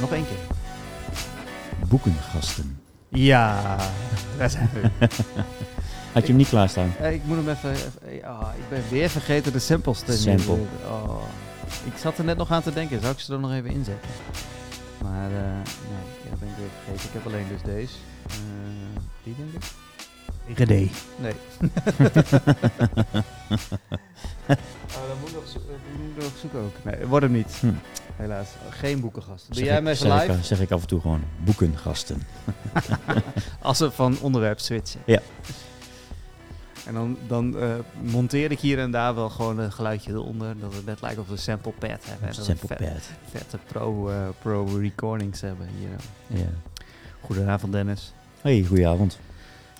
Nog één keer. Boekengasten. Ja, daar zijn we. Had je hem niet klaarstaan? Eh, ik moet hem even... even ik ben weer vergeten de samples te Sample. Oh. Ik zat er net nog aan te denken. Zou ik ze er nog even inzetten? Maar eh nee, ja, ben ik weer vergeten. Ik heb alleen dus deze. Eh, die denk ik. IGD. Nee. oh, dan moet ik nog, zo- eh, moet ik nog zoeken ook. Nee, wordt hem niet. Hm. Helaas. Geen boekengast. Doe Zeg jij ik- hem even zeg ik- live? zeg ik af en toe gewoon boekengasten. Als we van onderwerp switchen. Ja. En dan, dan eh, monteer ik hier en daar wel gewoon een geluidje eronder. Dat het net lijkt of we een sample pad hebben. En dat we Sample vet- pad. vette pro, eh, pro recordings hebben hier. Ja. Goedenavond Dennis. Hey, goedenavond.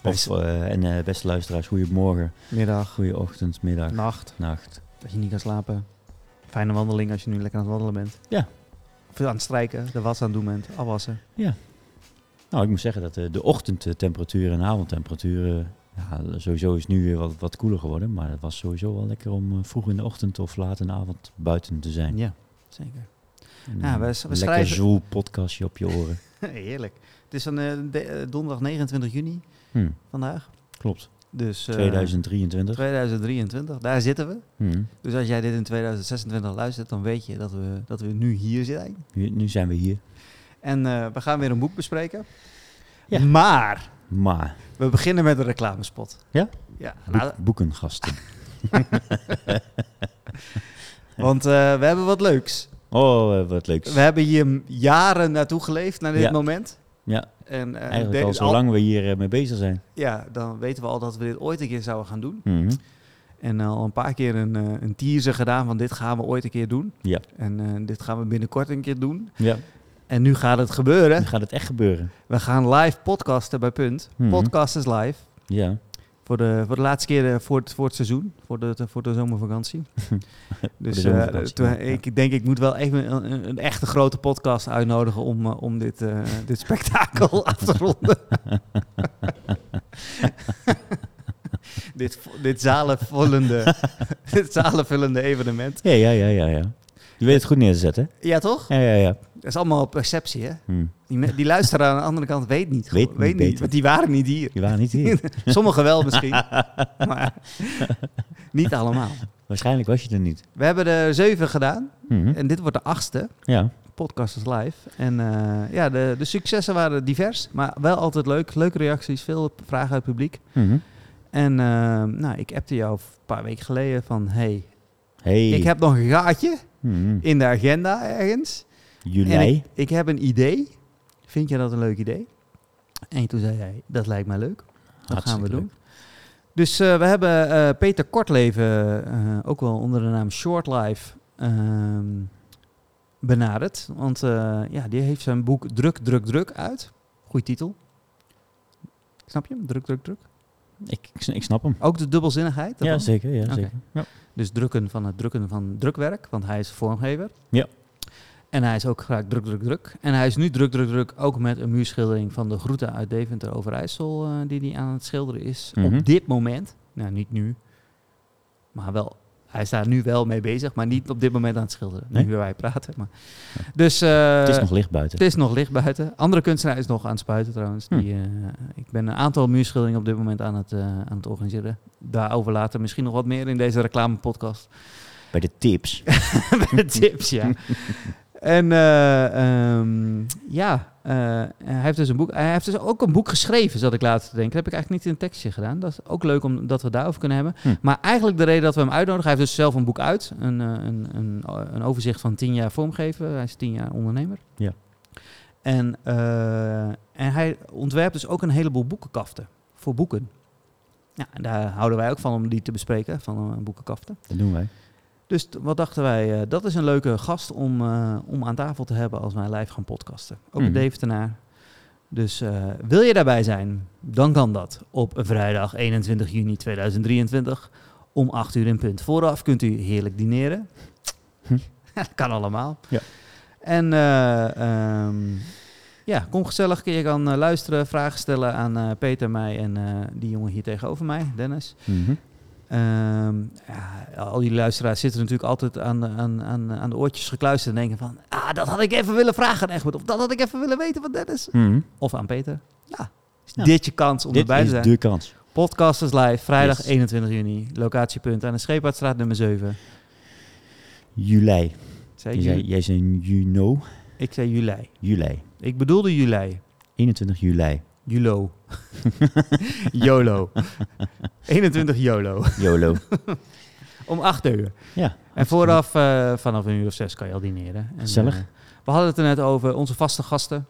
Of, eh, en eh, beste luisteraars, goedemorgen, Middag, goeieochtend, middag, nacht. nacht. Dat je niet kan slapen. Fijne wandeling als je nu lekker aan het wandelen bent. Ja. Of aan het strijken, de was aan het doen bent, afwassen. Nou, ik moet zeggen dat eh, de ochtendtemperatuur en avondtemperatuur... eh, ja, sowieso is nu weer wat, wat koeler geworden. Maar het was sowieso wel lekker om vroeg in de ochtend of laat in de avond buiten te zijn. Ja, zeker. En, Ja, we- we een lekker schrijven- zwoel podcastje op je oren. Heerlijk. Het is dan de- eh, donderdag 29 juni Hm, vandaag. klopt. Dus, eh, 2023. 2023, daar zitten we. Hm. Dus als jij dit in 2026 luistert, dan weet je dat we, dat we nu hier zijn. Nu, nu zijn we hier. En eh, we gaan weer een boek bespreken. Ja. Maar Maar, we beginnen met een reclamespot. Ja? Ja, boek- nou, boekengasten. want eh, we hebben wat leuks. Oh, eh, wat leuks. We hebben hier jaren naartoe geleefd naar dit Ja. moment. Ja, En, eh, eigenlijk al zolang we hier eh, mee bezig zijn. ja, dan weten we al dat we dit ooit een keer zouden gaan doen. Mhm. En al een paar keer een, eh, een teaser gedaan van dit gaan we ooit een keer doen. Ja. En eh, dit gaan we binnenkort een keer doen. Ja, En nu gaat het gebeuren. nu gaat het echt gebeuren. We gaan live podcasten bij Punt. Mhm. Podcast is live. Ja, Voor de, voor de laatste keer eh, voor het, voor het seizoen, voor de, voor de zomervakantie. dus de eh, zomervakantie, toen- ja. ik denk, ik moet wel even een, een, een echte grote podcast uitnodigen om, eh, om dit, dit spektakel af te ronden. dit, dit, zalenvullende, dit zalenvullende evenement. ja, ja, ja, ja. ja. Je weet het goed neer te zetten. Ja, toch? Ja, ja, ja. Dat is allemaal perceptie, hè? Hm. Die, die luisteraar aan de andere kant weet niet. Weet weet niet beter. want die waren niet hier. Die waren niet hier. Sommigen wel misschien, maar niet allemaal. Waarschijnlijk was je er niet. We hebben er zeven gedaan Mhm. en dit wordt de achtste. Ja, Podcast is live. En eh, ja, de, de successen waren divers, maar wel altijd leuk. Leuke reacties, veel vragen uit het publiek. Mhm. En eh, nou, ik appte jou een paar weken geleden van... Hey, Hey. ik heb nog een gaatje in de agenda ergens. Juli. ik, ik heb een idee. Vind je dat een leuk idee? En toen zei jij, dat lijkt mij leuk. Dat gaan we doen. leuk. Dus eh, we hebben eh, Peter Kortleven, eh, ook wel onder de naam Short Life, ehm, benaderd. Want ja, die heeft zijn boek Druk, Druk, Druk uit. Goeie titel. Snap je hem? Druk, druk, druk. Ik, ik, ik snap hem. Ook de dubbelzinnigheid. Ja, zeker. Ja, zeker. Ja. Dus drukken van het drukken van drukwerk, want hij is vormgever. Ja. En hij is ook graag druk, druk, druk. En hij is nu druk, druk, druk ook met een muurschildering van de groeten uit Deventer Overijssel, eh die hij aan het schilderen is Mhm. op dit moment. Nou, niet nu, maar wel. Hij is daar nu wel mee bezig, maar niet op dit moment aan het schilderen. Nee? Nu wij praten. Maar. Dus eh, Het is nog licht buiten. het is nog licht buiten. Andere kunstenaar is nog aan het spuiten trouwens. Hm. Die, eh, ik ben een aantal muurschilderingen op dit moment aan het, aan het organiseren. Daarover later misschien nog wat meer in deze reclamepodcast. Bij de tips. Met de tips, ja. En eh, ehm, ja, eh, hij heeft dus een boek. Hij heeft dus ook een boek geschreven, zat ik later te denken. Dat heb ik eigenlijk niet in een tekstje gedaan. Dat is ook leuk om dat we het daarover kunnen hebben. Hm. Maar eigenlijk de reden dat we hem uitnodigen, hij heeft dus zelf een boek uit. Een, eh, een, een, een overzicht van tien jaar vormgeven. Hij is tien jaar ondernemer. Ja. En, en hij ontwerpt dus ook een heleboel boekenkaften voor boeken. Ja, en daar houden wij ook van om die te bespreken, van boekenkaften. Dat doen wij. Dus wat dachten wij, eh, dat is een leuke gast om, eh, om aan tafel te hebben als wij live gaan podcasten. Ook een Mhm. Deventenaar. Dus eh, wil je daarbij zijn, dan kan dat op vrijdag 21 juni 2023 om 8 uur in punt. Vooraf kunt u heerlijk dineren. Hm. dat kan allemaal. Ja. En eh, ehm, ja, kom gezellig. Je kan luisteren, vragen stellen aan Peter, mij en die jongen hier tegenover mij, Dennis. Mhm. Ehm, ja, al die luisteraars zitten natuurlijk altijd aan de, aan, aan, aan de oortjes gekluisterd en denken van... Ah, dat had ik even willen vragen aan Egbert. Of dat had ik even willen weten van Dennis. Mhm. Of aan Peter. Ja, is Ja. dit je kans om Dit erbij te is zijn. de kans. Podcasters live, vrijdag Yes. 21 juni. Locatiepunt aan de Scheepvaartstraat nummer 7. Juli. Zei Jij jij zei juno. Ik zei juli. Juli. Ik bedoelde juli. 21 juli. Julo. YOLO. 21 YOLO. YOLO. Om 8 uur. ja. En vooraf, eh, vanaf een uur of zes, kan je al dineren. En, Gezellig. eh, we hadden het er net over onze vaste gasten.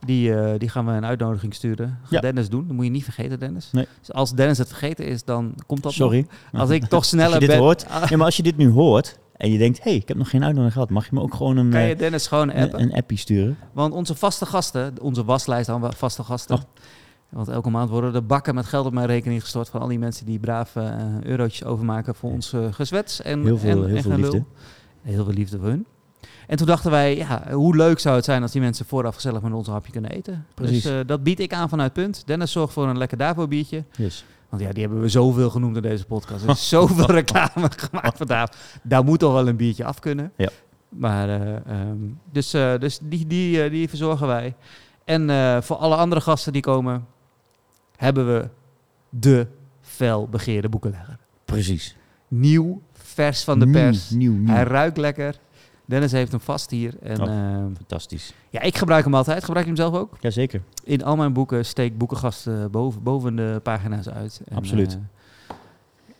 Die, eh, die gaan we een uitnodiging sturen. Gaat Ja. Dennis doen. Dat moet je niet vergeten, Dennis. Nee. Dus als Dennis het vergeten is, dan komt dat Sorry. nog. Als ik toch sneller Als je dit ben... hoort. Ja, maar als je dit nu hoort en je denkt, hé, hey, ik heb nog geen uitnodiging gehad, mag je me ook gewoon een, kan je eh, Dennis gewoon appen? een, een appie sturen? Want onze vaste gasten, onze waslijst aan vaste gasten. Oh. Want elke maand worden er bakken met geld op mijn rekening gestort van al die mensen die braaf eh, eurotjes overmaken voor ons eh, gezwets. En, Heel veel- en, heel en veel liefde. Heel veel liefde voor hun. En toen dachten wij, ja, hoe leuk zou het zijn als die mensen vooraf gezellig met ons een hapje kunnen eten. Precies. Dus dat bied ik aan vanuit Punt. Dennis zorgt voor een lekker Davo biertje. Yes. Want ja, die hebben we zoveel genoemd in deze podcast. Er is zoveel reclame gemaakt vandaag. Daar moet toch wel een biertje af kunnen. Ja. Maar, eh, ehm, dus, eh, dus die, die, eh, die verzorgen wij. En voor alle andere gasten die komen, hebben we de felbegeerde boekenlegger. Precies. Nieuw, vers van de Nieuw, pers. Nieuw, nieuw. Hij ruikt lekker. Dennis heeft hem vast hier. En, Oh. ehm, Fantastisch. ja, ik gebruik hem altijd. Gebruik je hem zelf ook? Jazeker. In al mijn boeken steek boekengasten boven, boven de pagina's uit. En, Absoluut. eh,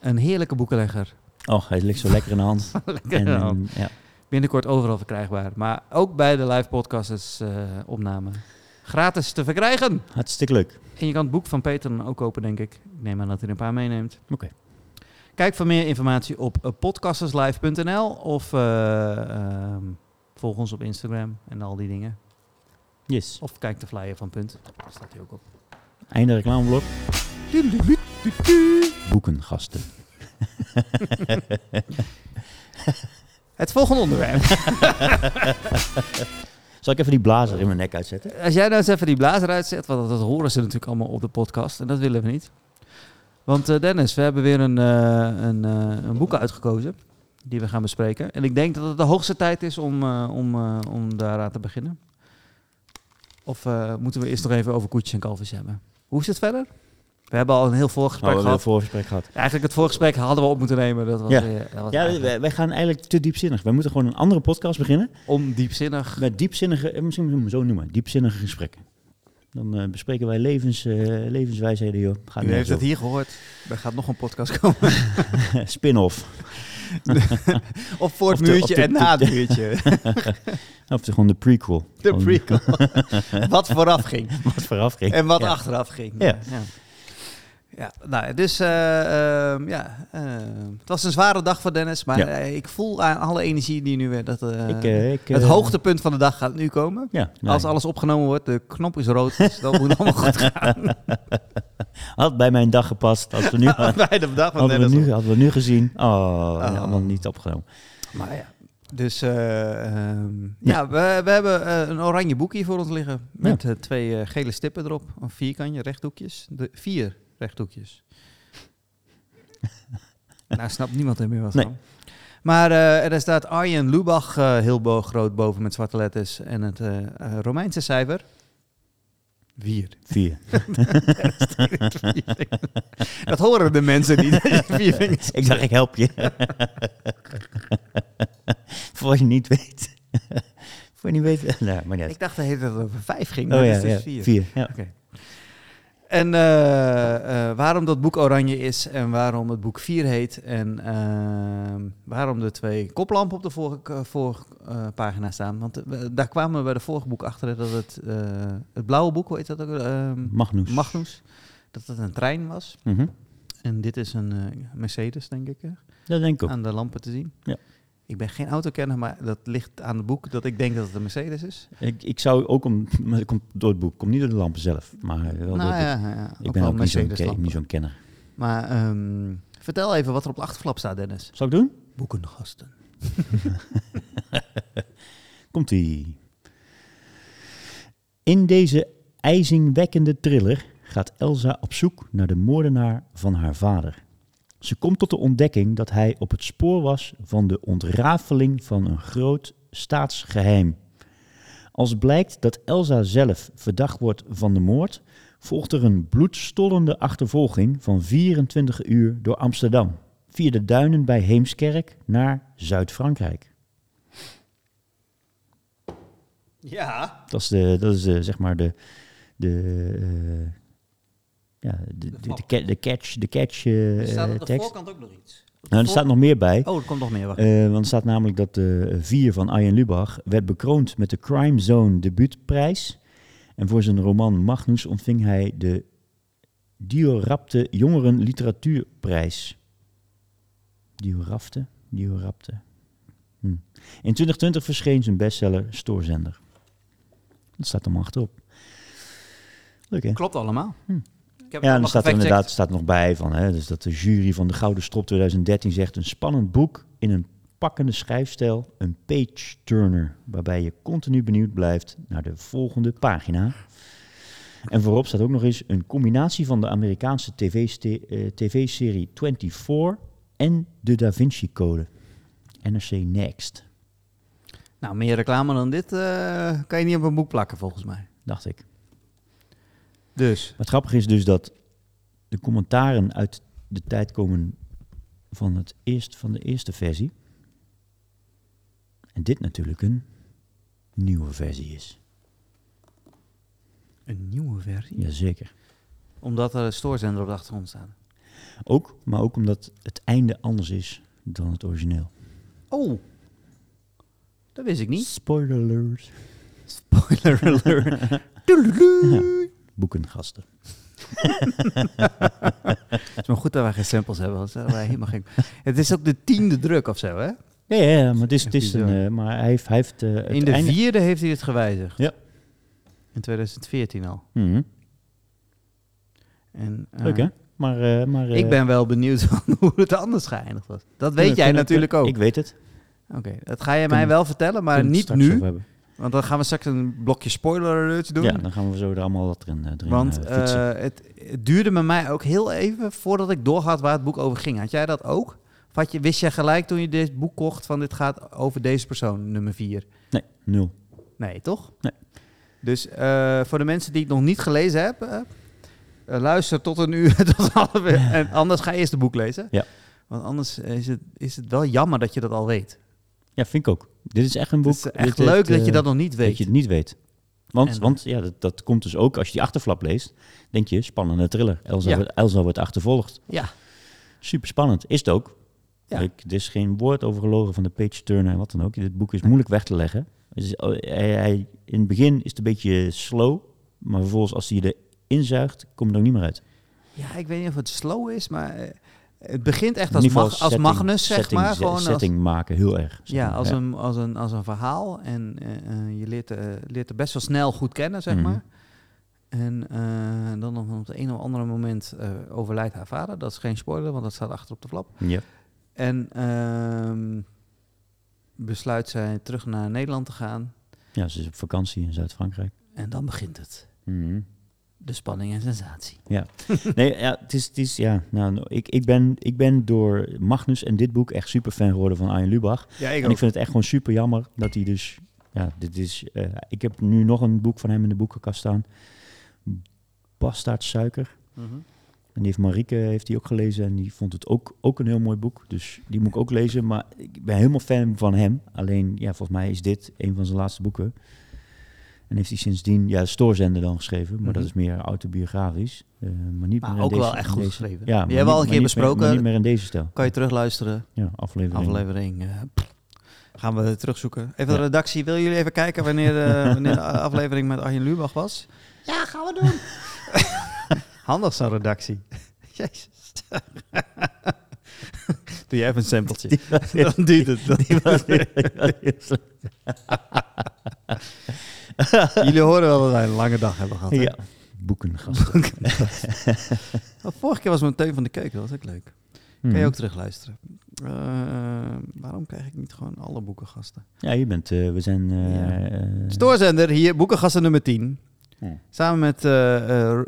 een heerlijke boekenlegger. Oh, hij ligt zo lekker in de hand. Lekker en, dan. ehm, ja. Binnenkort overal verkrijgbaar. Maar ook bij de live podcasters eh opname. Gratis te verkrijgen. Hartstikke leuk. En je kan het boek van Peter dan ook kopen, denk ik. Ik neem aan dat hij er een paar meeneemt. Oké. Kijk voor meer informatie op eh, podcasterslive.nl of ehm, volg ons op Instagram en al die dingen. Yes. Of kijk de flyer van Punt. Daar staat hij ook op. Einde reclameblok. Boekengasten. Het volgende onderwerp. Zal ik even die blazer in mijn nek uitzetten? Als jij nou eens even die blazer uitzet, want dat horen ze natuurlijk allemaal op de podcast. En dat willen we niet. Want eh, Dennis, we hebben weer een, eh, een, eh, een boek uitgekozen die we gaan bespreken. En ik denk dat het de hoogste tijd is om, eh, om, om daaraan te beginnen. Of moeten we eerst nog even over koetjes en kalfjes hebben? Hoe is het verder? We hebben al een heel voorgesprek Oh, we hebben een gehad. voorgesprek gehad. Eigenlijk het voorgesprek hadden we op moeten nemen. Dat was, Ja. weer- dat was Ja, eigenlijk wij, wij gaan eigenlijk te diepzinnig. Wij moeten gewoon een andere podcast beginnen. ondiepzinnig. Met diepzinnige, misschien moeten we hem zo noemen, diepzinnige gesprekken. Dan eh, bespreken wij levens, eh, levenswijsheden, joh. Gaat U heeft het hier gehoord. Er gaat nog een podcast komen. Spin-off. Of voor het muurtje en na het muurtje. Of gewoon de prequel. De prequel. wat vooraf ging. Wat vooraf ging. En wat Ja. achteraf ging. Ja. ja. Ja, nou, dus eh, ehm, ja, eh, het was een zware dag voor Dennis, maar Ja. eh, ik voel aan alle energie die nu weer dat Ik, ik, het hoogtepunt van de dag gaat nu komen. Ja, nee. Als alles opgenomen wordt, de knop is rood, dus dat moet allemaal goed gaan. Had bij mijn dag gepast. Als we nu, Bij de dag van hadden, we Dennis. nu, hadden we nu gezien. Oh, Oh. allemaal niet opgenomen. Maar ja, dus eh, ehm, ja, we, we hebben een oranje boek hier voor ons liggen. Met twee gele stippen erop. Een vierkantje, rechthoekjes. De, vier rechthoekjes. nou snapt niemand er meer wat Nee. van. Maar eh, er staat Arjen Lubach eh, heel bo groot boven met zwarte letters. En het eh, Romeinse cijfer. Vier. Vier. Dat horen de mensen niet. vier vingers Ik dacht, ik help je. Voor je niet weet. Voor je niet weet. Nou, maar net. Ik dacht dat het over vijf ging. Oh maar ja, het is ja. dus vier. Vier. Ja. Oké. En eh, eh, waarom dat boek oranje is en waarom het boek 4 heet en ehm, waarom de twee koplampen op de vorige voorpagina staan. Want eh, we- daar kwamen we bij de vorige boek achter dat het, eh, het blauwe boek, hoe heet dat ook? Ehm, Magnus. Magnus. Dat het een trein was. Mhm. En dit is een eh, Mercedes, denk ik, hè? Dat denk ik ook. aan de lampen te zien. Ja. Ik ben geen autokenner, maar dat ligt aan het boek dat ik denk dat het een Mercedes is. Ik, ik zou ook om, maar het komt door het boek, komt niet door de lampen zelf, maar wel door nou het ja, ja, boek. Ik ook ben ook niet zo'n, niet zo'n kenner. Maar ehm, vertel even wat er op de achterflap staat, Dennis. Zal ik doen? Boekengasten. Komt-ie. In deze ijzingwekkende thriller gaat Elsa op zoek naar de moordenaar van haar vader. Ze komt tot de ontdekking dat hij op het spoor was van de ontrafeling van een groot staatsgeheim. Als blijkt dat Elsa zelf verdacht wordt van de moord, volgt er een bloedstollende achtervolging van 24 uur door Amsterdam, via de duinen bij Heemskerk naar Zuid-Frankrijk. Ja. Dat is, de, dat is de, zeg maar de, de, eh, ja, de, de, de, de catch, de catch eh, Er staat op de tekst. voorkant ook nog iets. Nou, er staat nog meer bij. Oh, er komt nog meer. Wacht. Eh, want er staat namelijk dat de vier van Arjen Lubach werd bekroond met de Crime Zone debuutprijs. En voor zijn roman Magnus ontving hij de Diorapte Jongeren Literatuurprijs. Diorapte? Diorapte. Hm. In 2020 verscheen zijn bestseller Stoorzender. Dat staat er maar achterop. Leuk hè? Klopt allemaal. Hm. Ik heb Ja, en er staat er inderdaad staat nog bij van, hè, dus dat de jury van de Gouden Strop 2013 zegt een spannend boek in een pakkende schrijfstijl, een page turner, waarbij je continu benieuwd blijft naar de volgende pagina. En voorop staat ook nog eens een combinatie van de Amerikaanse tv-ste- eh, tv-serie 24 en de Da Vinci Code. NRC Next, Nou, meer reclame dan dit eh, kan je niet op een boek plakken, volgens mij. dacht ik. Dus. Maar het grappige is dus dat de commentaren uit de tijd komen van, het eerst, van de eerste versie. En dit natuurlijk een nieuwe versie is. Een nieuwe versie? Jazeker. Omdat er een stoorzender op de achtergrond staat. Ook, maar ook omdat het einde anders is dan het origineel. Oh. Dat wist ik niet. Spoiler alert. Spoiler alert. Boekengasten. Het is maar goed dat wij geen samples hebben. want wij helemaal geen... Het is ook de tiende druk of zo, hè? Ja, maar het is, het is een, eh, maar hij heeft, hij heeft eh, het In de einde... vierde heeft hij het gewijzigd. Ja. In 2014 al. Mhm. En, eh, Leuk hè? Maar, eh, maar eh, Ik ben wel benieuwd hoe het anders geëindigd was. Dat weet jij natuurlijk ook. Ik weet het. Oké, dat ga je mij wel vertellen, maar niet nu. Want dan gaan we straks een blokje spoiler alerts doen. Ja, dan gaan we zo er allemaal wat erin, eh, erin Want eh, eh, het, het duurde met mij ook heel even voordat ik doorhad waar het boek over ging. Had jij dat ook? Of had je, wist jij gelijk toen je dit boek kocht van dit gaat over deze persoon, nummer 4? nee, nul. Nee, toch? Nee. Dus voor de mensen die het nog niet gelezen hebben, luister tot een uur. tot half uur. En anders ga je eerst het boek lezen. Ja. Want anders is het, is het wel jammer dat je dat al weet. Ja, vind ik ook. Dit is echt een boek. Het is echt dit leuk heeft, dat je eh, dat nog niet Dat weet. je het niet weet. Want, En- want ja, dat, dat komt dus ook als je die achterflap leest. Denk je, spannende thriller. Elsa, Ja. wordt, Elsa wordt achtervolgd. Ja. Super spannend. Is het ook. Ja. Ik, er is geen woord over gelogen van de page turner en wat dan ook. Dit boek is moeilijk weg te leggen. Oh, hij, hij- in het begin is het een beetje slow. Maar vervolgens als hij je erin zuigt, komt er ook niet meer uit. Ja, ik weet niet of het slow is, maar eh, het begint echt als, mag, als setting- Magnus, zeg setting, maar. Gewoon als, setting maken, heel erg. ja, als, Een, als, een, als een verhaal. En eh, eh, je leert, eh, leert het best wel snel goed kennen, zeg Mhm. maar. En dan op het een of andere moment overlijdt haar vader. Dat is geen spoiler, want dat staat achter op de flap. Ja. En ehm, besluit zij terug naar Nederland te gaan. ja, ze is op vakantie in Zuid-Frankrijk. En dan begint het. Mhm. De spanning en sensatie. Nee, ja, het is, het is ja, nou, ik, ik, ben, ik ben door Magnus en dit boek echt super fan geworden van Arjen Lubach. Ja, en ik vind het echt gewoon super jammer dat hij dus, ja, dit is, eh, ik heb nu nog een boek van hem in de boekenkast staan. Bastaard Suiker. Mhm. En die heeft Marieke heeft die ook gelezen en die vond het ook, ook een heel mooi boek. Dus die moet ik ook lezen, maar ik ben helemaal fan van hem. Alleen, ja, volgens mij is dit een van zijn laatste boeken. En heeft hij sindsdien, ja, Stoorzender dan geschreven, maar dat Mhm. is meer autobiografisch. Eh, maar niet Maar meer in ook deze, wel echt goed deze- geschreven. Ja, Die hebben al een keer niet meer- maar besproken. niet meer in deze stijl. Kan je terugluisteren. Ja, aflevering. Aflevering. eh, gaan we terugzoeken. Even de redactie. Willen jullie even kijken wanneer, eh, wanneer de aflevering met Arjen Lubach was? Ja, gaan we doen. Handig zo'n redactie. Jezus. Doe jij even een sampletje. Dan duurt het. Jullie horen wel dat wij een lange dag hebben gehad. hè? ja, boekengasten. Oh, vorige keer was mijn Teun van de Keuken. Dat was ook leuk. Kan Mhm. je ook terugluisteren. Eh, waarom krijg ik niet gewoon alle boekengasten? Ja, je bent, eh, we zijn... eh, Ja. Stoorzender, hier, boekengasten nummer 10. Ja. Samen met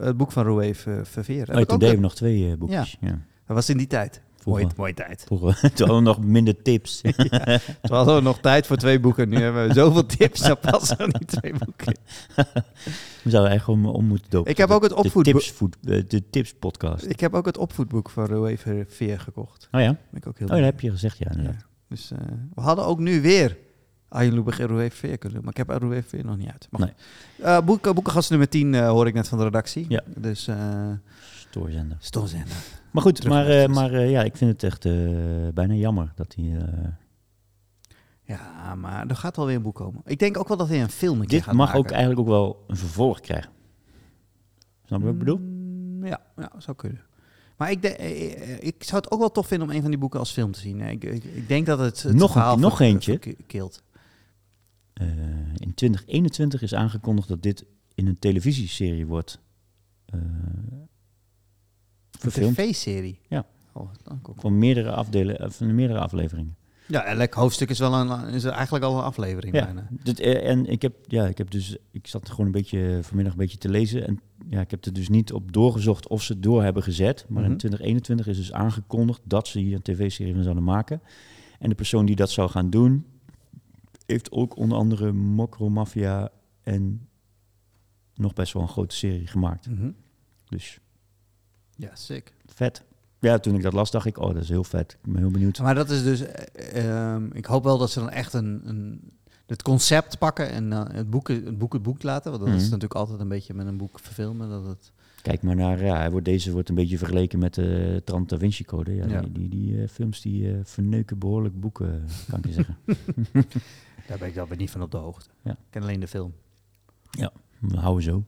het boek van Roué Ver- Verveer. Oh, ik toen ook deden we de- nog twee boekjes. Ja. Dat was in die tijd. Mooie, mooie tijd. Vroeger toen hadden we nog minder tips. Toen hadden we nog tijd voor twee boeken. Nu hebben we zoveel tips, dan passen er niet twee boeken. We zouden echt om, om moeten dopen. Ik heb ook het de opvoedboek. voed- eh, de tips podcast. Ik heb ook het opvoedboek van Roué Veer gekocht. Oh ja? Ben ik ook heel Oh, dat heb je gezegd, ja. inderdaad. Ja. Dus eh, we hadden ook nu weer Arjen Lubach en Roué Veer kunnen doen. Maar ik heb Roué Veer nog niet uit. Maar Nee. Eh, boek, boekengast nummer 10 eh, hoor ik net van de redactie. Ja. Dus uh, Stoorzender. Maar goed, maar, eh, maar eh, ja, ik vind het echt eh, bijna jammer dat hij... eh, Ja, maar er gaat wel weer een boek komen. Ik denk ook wel dat hij een film een dit gaat mag maken. ook eigenlijk ook wel een vervolg krijgen. Snap je wat ik bedoel? Mm, Ja, ja, zou kunnen. Maar ik, de, ik zou het ook wel tof vinden om een van die boeken als film te zien. Ik, ik, ik denk dat het, het Nog een- nog eentje. verkeelt. Eh, in 2021 is aangekondigd dat dit in een televisieserie wordt eh, Een tv-serie. Ja. Oh. Van meerdere, afdelen, eh, van meerdere afleveringen. Ja, elk hoofdstuk is wel een, is eigenlijk al een aflevering Ja, bijna. dit, eh, en ik heb, ja, ik heb dus, ik zat gewoon een beetje vanmiddag een beetje te lezen en ja, ik heb er dus niet op doorgezocht of ze het door hebben gezet. Maar Mhm. in 2021 is dus aangekondigd dat ze hier een tv-serie van zouden maken. En de persoon die dat zou gaan doen, heeft ook onder andere Mokro Mafia en nog best wel een grote serie gemaakt. Mhm. Dus Ja, sick. vet. Ja, toen ik dat las, dacht ik, oh, dat is heel vet. Ik ben heel benieuwd. Maar dat is dus... eh, ehm, ik hoop wel dat ze dan echt een... een het concept pakken en dan het, boek, het boek het boek laten. Want dat is Mhm. natuurlijk altijd een beetje met een boek verfilmen. Dat het, Kijk maar naar, ja, wordt, deze wordt een beetje vergeleken met de Trant Da Vinci Code. Ja, Ja. Die, die, die eh, films die eh, verneuken behoorlijk boeken, kan ik je zeggen. daar ben ik dan weer niet van op de hoogte. Ja. Ik ken alleen de film. We houden zo.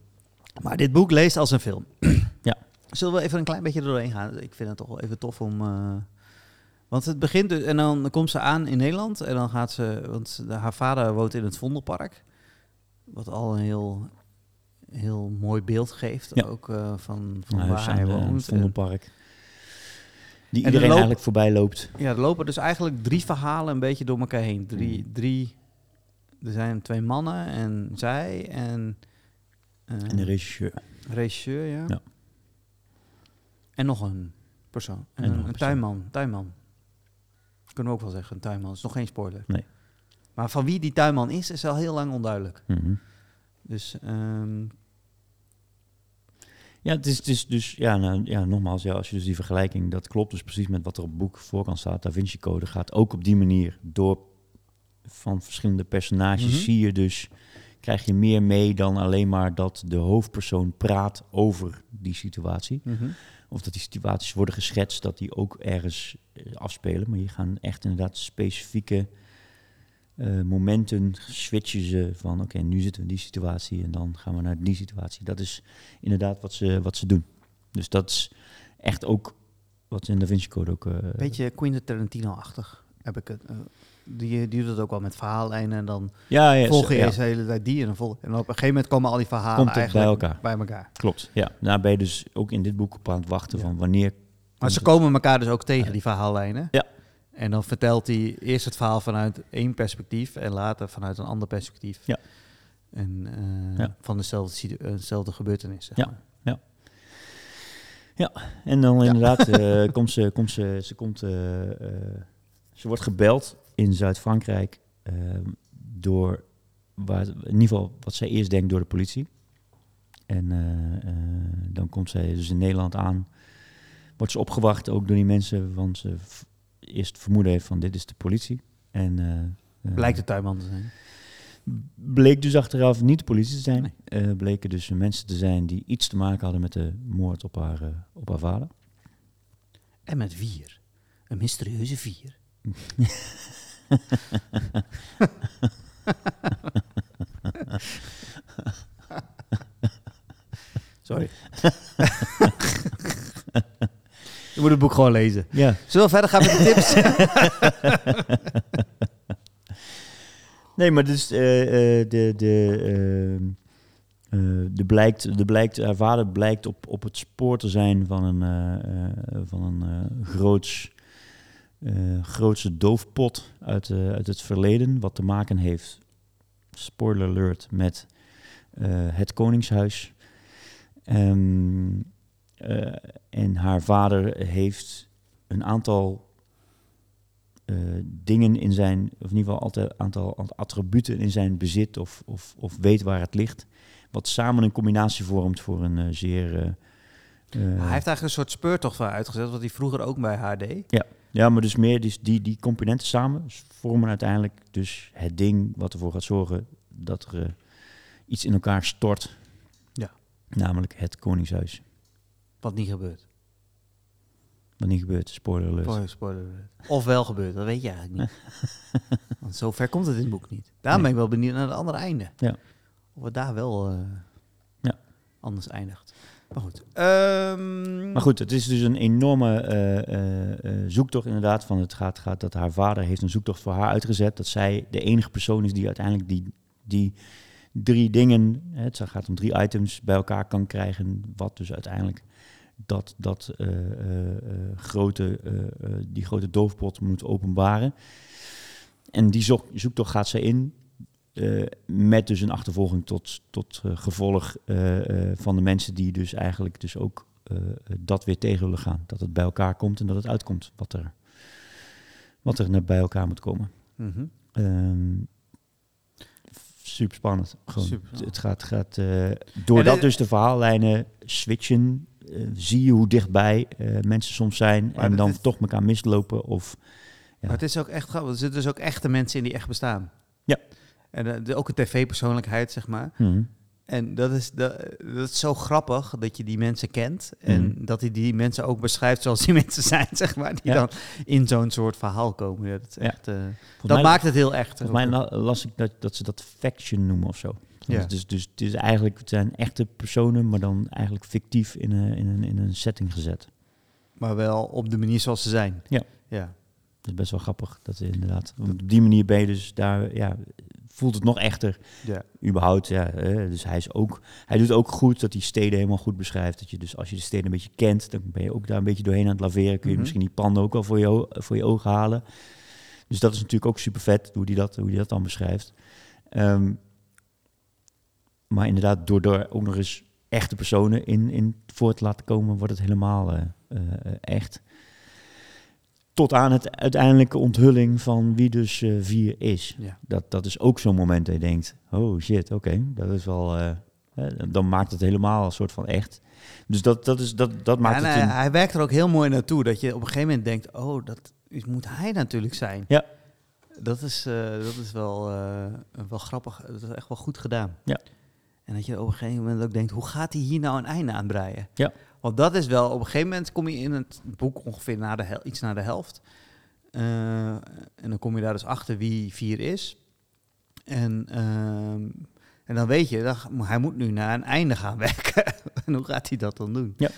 Maar dit boek leest als een film. Ja. Zullen we even een klein beetje er doorheen gaan? Ik vind het toch wel even tof om... eh, want het begint dus... En dan komt ze aan in Nederland. En dan gaat ze... Want haar vader woont in het Vondelpark. Wat al een heel, heel mooi beeld geeft. Ja. Ook eh, van, van Een waar hij het woont. En- Vondelpark. Die er iedereen eigenlijk voorbij loopt. Ja, er lopen dus eigenlijk drie verhalen een beetje door elkaar heen. Drie, Mm. drie er zijn twee mannen en zij en... eh, En de regisseur. regisseur, ja. Ja. En nog een persoon. En En een, persoon. tuinman. Tuinman. Kunnen we ook wel zeggen, een tuinman. Is nog geen spoiler. Nee. Maar van wie die tuinman is, is al heel lang onduidelijk. Mhm. Dus ehm, Ja, het is, het is dus, ja, nou, ja, nogmaals, ja, als je dus die vergelijking, dat klopt dus precies met wat er op boek voorkant staat. Da Vinci Code gaat ook op die manier door van verschillende personages Mhm. zie je dus, krijg je meer mee dan alleen maar dat de hoofdpersoon praat over die situatie. Of dat die situaties worden geschetst, dat die ook ergens eh, afspelen. Maar je gaan echt inderdaad specifieke eh, momenten switchen ze van oké, nu zitten we in die situatie en dan gaan we naar die situatie. Dat is inderdaad wat ze, wat ze doen. Dus dat is echt ook wat in Da Vinci Code ook... eh, beetje Quentin Tarantino-achtig heb ik het. Die, die doet het ook wel met verhaallijnen en dan ja, ja, volg je ja, eerst de hele tijd die en dan volg en op een gegeven moment komen al die verhalen Komt bij elkaar. bij elkaar. klopt. Ja, daar ben je dus ook in dit boek op aan het wachten Ja. van wanneer... Maar ze komen elkaar dus ook tegen, die verhaallijnen. Ja. En dan vertelt hij eerst het verhaal vanuit één perspectief en later vanuit een ander perspectief. Ja. En eh, Ja. van dezelfde, eh, dezelfde gebeurtenis. Zeg Ja. maar. En dan Ja. inderdaad eh, komt ze, komt ze, ze komt, ze wordt gebeld in Zuid-Frankrijk eh, door, waar, in ieder geval wat zij eerst denkt door de politie. En eh, eh, dan komt zij dus in Nederland aan, wordt ze opgewacht ook door die mensen, want ze eerst vermoeden heeft van dit is de politie. En eh, Blijkt de tuinman te zijn. Bleek dus achteraf niet de politie te zijn. Nee. Bleken dus mensen te zijn die iets te maken hadden met de moord op haar, op haar vader. En met vier. Een mysterieuze vier. Sorry. Je moet het boek gewoon lezen. Ja. Zullen we verder gaan met de tips? Nee, maar dus eh, eh, de, de, eh, de blijkt, de blijkt, haar vader blijkt op, op het spoor te zijn van een, van een groots, eh, grootse doofpot uit, eh, uit het verleden, wat te maken heeft, spoiler alert, met eh, het Koningshuis. Ehm, eh, en haar vader heeft een aantal dingen in zijn, of in ieder geval altijd aantal attributen in zijn bezit of, of, of weet waar het ligt. Wat samen een combinatie vormt voor een zeer... hij heeft eigenlijk een soort speurtocht van uitgezet, wat hij vroeger ook bij deed. Ja, ja maar dus meer dus die, die componenten samen vormen uiteindelijk dus het ding wat ervoor gaat zorgen dat er eh, iets in elkaar stort. Ja. Namelijk het Koningshuis. Wat niet gebeurt. Wat niet gebeurt, spoiler alert. Spoiler, spoiler alert. Of wel gebeurt, dat weet je eigenlijk niet. Want zover komt het in het boek niet. Daarom Nee. ben ik wel benieuwd naar het andere einde. Ja. Of het daar wel eh, Ja. anders eindigt. Maar goed. Ehm, Maar goed, het is dus een enorme eh, eh, eh, zoektocht inderdaad. Van het gaat, gaat dat haar vader heeft een zoektocht voor haar uitgezet. Dat zij de enige persoon is die uiteindelijk die, die drie dingen, het gaat om drie items, bij elkaar kan krijgen. Wat dus uiteindelijk dat, dat grote, die grote doofpot moet openbaren. En die zoek, zoektocht gaat zij in. Eh, met dus een achtervolging tot, tot eh, gevolg eh, van de mensen die dus eigenlijk dus ook dat weer tegen willen gaan. Dat het bij elkaar komt en dat het uitkomt wat er, wat er naar bij elkaar moet komen. mhm. Ehm, super spannend. Gewoon, Superspannend. Het gaat, gaat doordat dus de verhaallijnen switchen, zie je hoe dichtbij mensen soms zijn Maar en dan is- toch elkaar mislopen of Ja. Maar het is ook echt grappig. Er zitten dus ook echte mensen in die echt bestaan. Ja. En eh, de- ook een tv-persoonlijkheid, zeg maar. Mhm. En dat is, dat, dat is zo grappig dat je die mensen kent. En Mhm. dat hij die mensen ook beschrijft zoals die mensen zijn, zeg maar. Die Ja. dan in zo'n soort verhaal komen. Ja, dat is Ja. echt, eh, dat maakt het heel echt. Volgens mij la- las ik dat, dat ze dat faction noemen of zo. Ja. Dus, dus het, is eigenlijk, het zijn echte personen, maar dan eigenlijk fictief in een, in een, in een setting gezet. Maar wel op de manier zoals ze zijn. Ja. Ja. Dat is best wel grappig. Dat is inderdaad. Op die manier ben je dus daar, ja, voelt het nog echter. ja. Überhaupt, ja. dus hij is ook, hij doet ook goed dat hij steden helemaal goed beschrijft. Dat je dus als je de steden een beetje kent, dan ben je ook daar een beetje doorheen aan het laveren. Kun je Mhm. misschien die panden ook wel voor je, voor je ogen halen. Dus dat is natuurlijk ook super vet hoe hij dat, hoe die dat dan beschrijft. Ehm, maar inderdaad, door er ook nog eens echte personen in, in voor te laten komen, wordt het helemaal eh, eh, eh, echt. Tot aan het uiteindelijke onthulling van wie dus eh, vier is. ja. Dat, dat is ook zo'n moment dat je denkt, oh shit, oké, dat is wel... eh, dan maakt het helemaal een soort van echt. Dus dat, dat, is, dat, dat maakt het... hij, hij werkt er ook heel mooi naartoe. Dat je op een gegeven moment denkt, oh, dat is, moet hij natuurlijk zijn. Ja. Dat is, eh, dat is wel, wel grappig. Dat is echt wel goed gedaan. Ja. En dat je op een gegeven moment ook denkt, hoe gaat hij hier nou een einde aan breien? Ja. Want dat is wel, op een gegeven moment kom je in het boek ongeveer naar de hel, iets naar de helft. Eh, en dan kom je daar dus achter wie vier is. En, ehm, en dan weet je, dat, hij moet nu naar een einde gaan werken. en hoe gaat hij dat dan doen? Ja.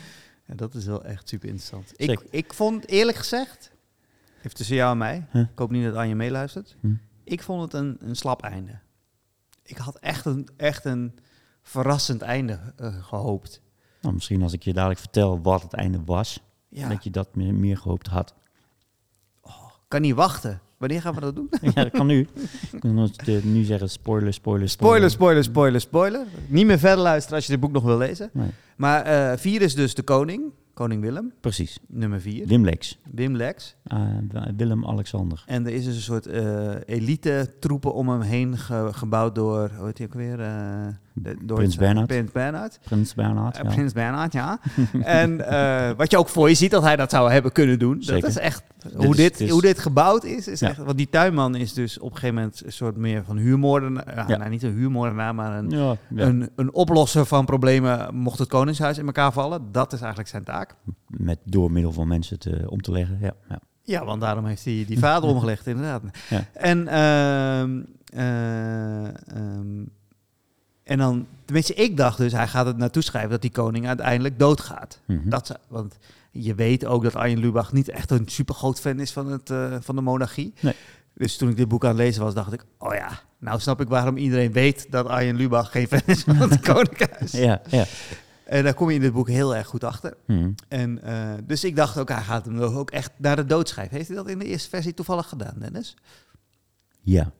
Ja, dat is wel echt super interessant. Ik, Zeker. ik vond, eerlijk gezegd, even tussen jou en mij, Huh? ik hoop niet dat Anje meeluistert. Hm. Ik vond het een, een slap einde. Ik had echt een, echt een verrassend einde eh, gehoopt. Nou, misschien als ik je dadelijk vertel wat het einde was, Ja, dat je dat meer, meer gehoopt had. kan niet wachten. Wanneer gaan we dat doen? ja, dat kan nu. Ik kan eh, nu zeggen spoiler, spoiler, Spoiler, spoiler, spoiler, spoiler. Niet meer verder luisteren als je dit boek nog wil lezen. Nee, Maar eh, vier is dus de koning, koning Willem, precies. nummer vier. Wim Lex. Wim Lex. Ah, Willem-Alexander. En er is dus een soort eh, elite troepen om hem heen ge- gebouwd door, hoe heet hij ook weer? Eh, de- door Prins Bernhard. Prins Bernhard. Prins Bernhard. Eh, ja. Prins Bernhard, ja. en eh, wat je ook voor je ziet dat hij dat zou hebben kunnen doen. Zeker. Dat is echt, hoe, dit, dit is- hoe dit gebouwd is, is Ja. echt... Want die tuinman is dus op een gegeven moment een soort meer van huurmoordenaar. Ja, nou, niet een huurmoordenaar, maar een, Ja, ja. een, een oplosser van problemen mocht het koningshuis in elkaar vallen. Dat is eigenlijk zijn taak. Met door middel van mensen te, om te leggen. Ja, ja. Want daarom heeft hij die vader omgelegd, inderdaad. Ja. En, ehm, eh, ehm, en dan, tenminste, ik dacht dus, hij gaat het naartoe schrijven dat die koning uiteindelijk doodgaat. Mhm. Dat, want je weet ook dat Arjen Lubach niet echt een super groot fan is van, het, eh, van de monarchie. Nee. Dus toen ik dit boek aan het lezen was, dacht ik, oh ja, nou snap ik waarom iedereen weet dat Arjen Lubach geen fan is van het koningshuis. ja, ja. En daar kom je in dit boek heel erg goed achter. Mhm. En, eh, dus ik dacht ook, hij gaat hem ook echt naar de dood schrijven. Heeft hij dat in de eerste versie toevallig gedaan, Dennis? ja.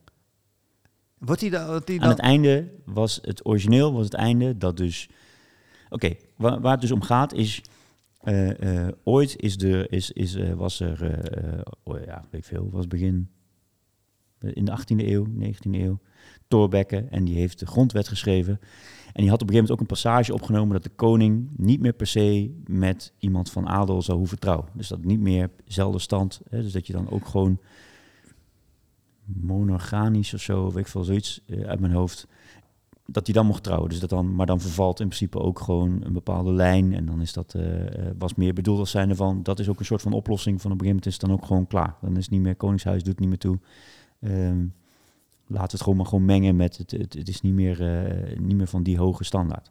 Wordt hij dan... Wordt hij Aan het einde was het origineel, was het einde dat dus... Oké, waar, waar het dus om gaat is... Eh, eh, ooit is er, is, is, eh, was er, eh, eh, oh ja, weet ik veel, was begin eh, in de 18e eeuw, 19e eeuw, Thorbecke. En die heeft de grondwet geschreven. En die had op een gegeven moment ook een passage opgenomen dat de koning niet meer per se met iemand van adel zou hoeven trouwen. Dus dat niet meer zelfde stand. Hè, dus dat je dan ook gewoon monogamisch of zo, weet ik veel, zoiets eh, uit mijn hoofd. Dat hij dan mocht trouwen. Dus dat dan, maar dan vervalt in principe ook gewoon een bepaalde lijn. En dan is dat, eh, eh, was meer bedoeld als zijnde van, dat is ook een soort van oplossing. Van op een gegeven moment is het dan ook gewoon klaar. Dan is niet meer, Koningshuis doet niet meer toe. Ehm we het gewoon maar gewoon mengen met, het, het, het is niet meer, eh, niet meer van die hoge standaard.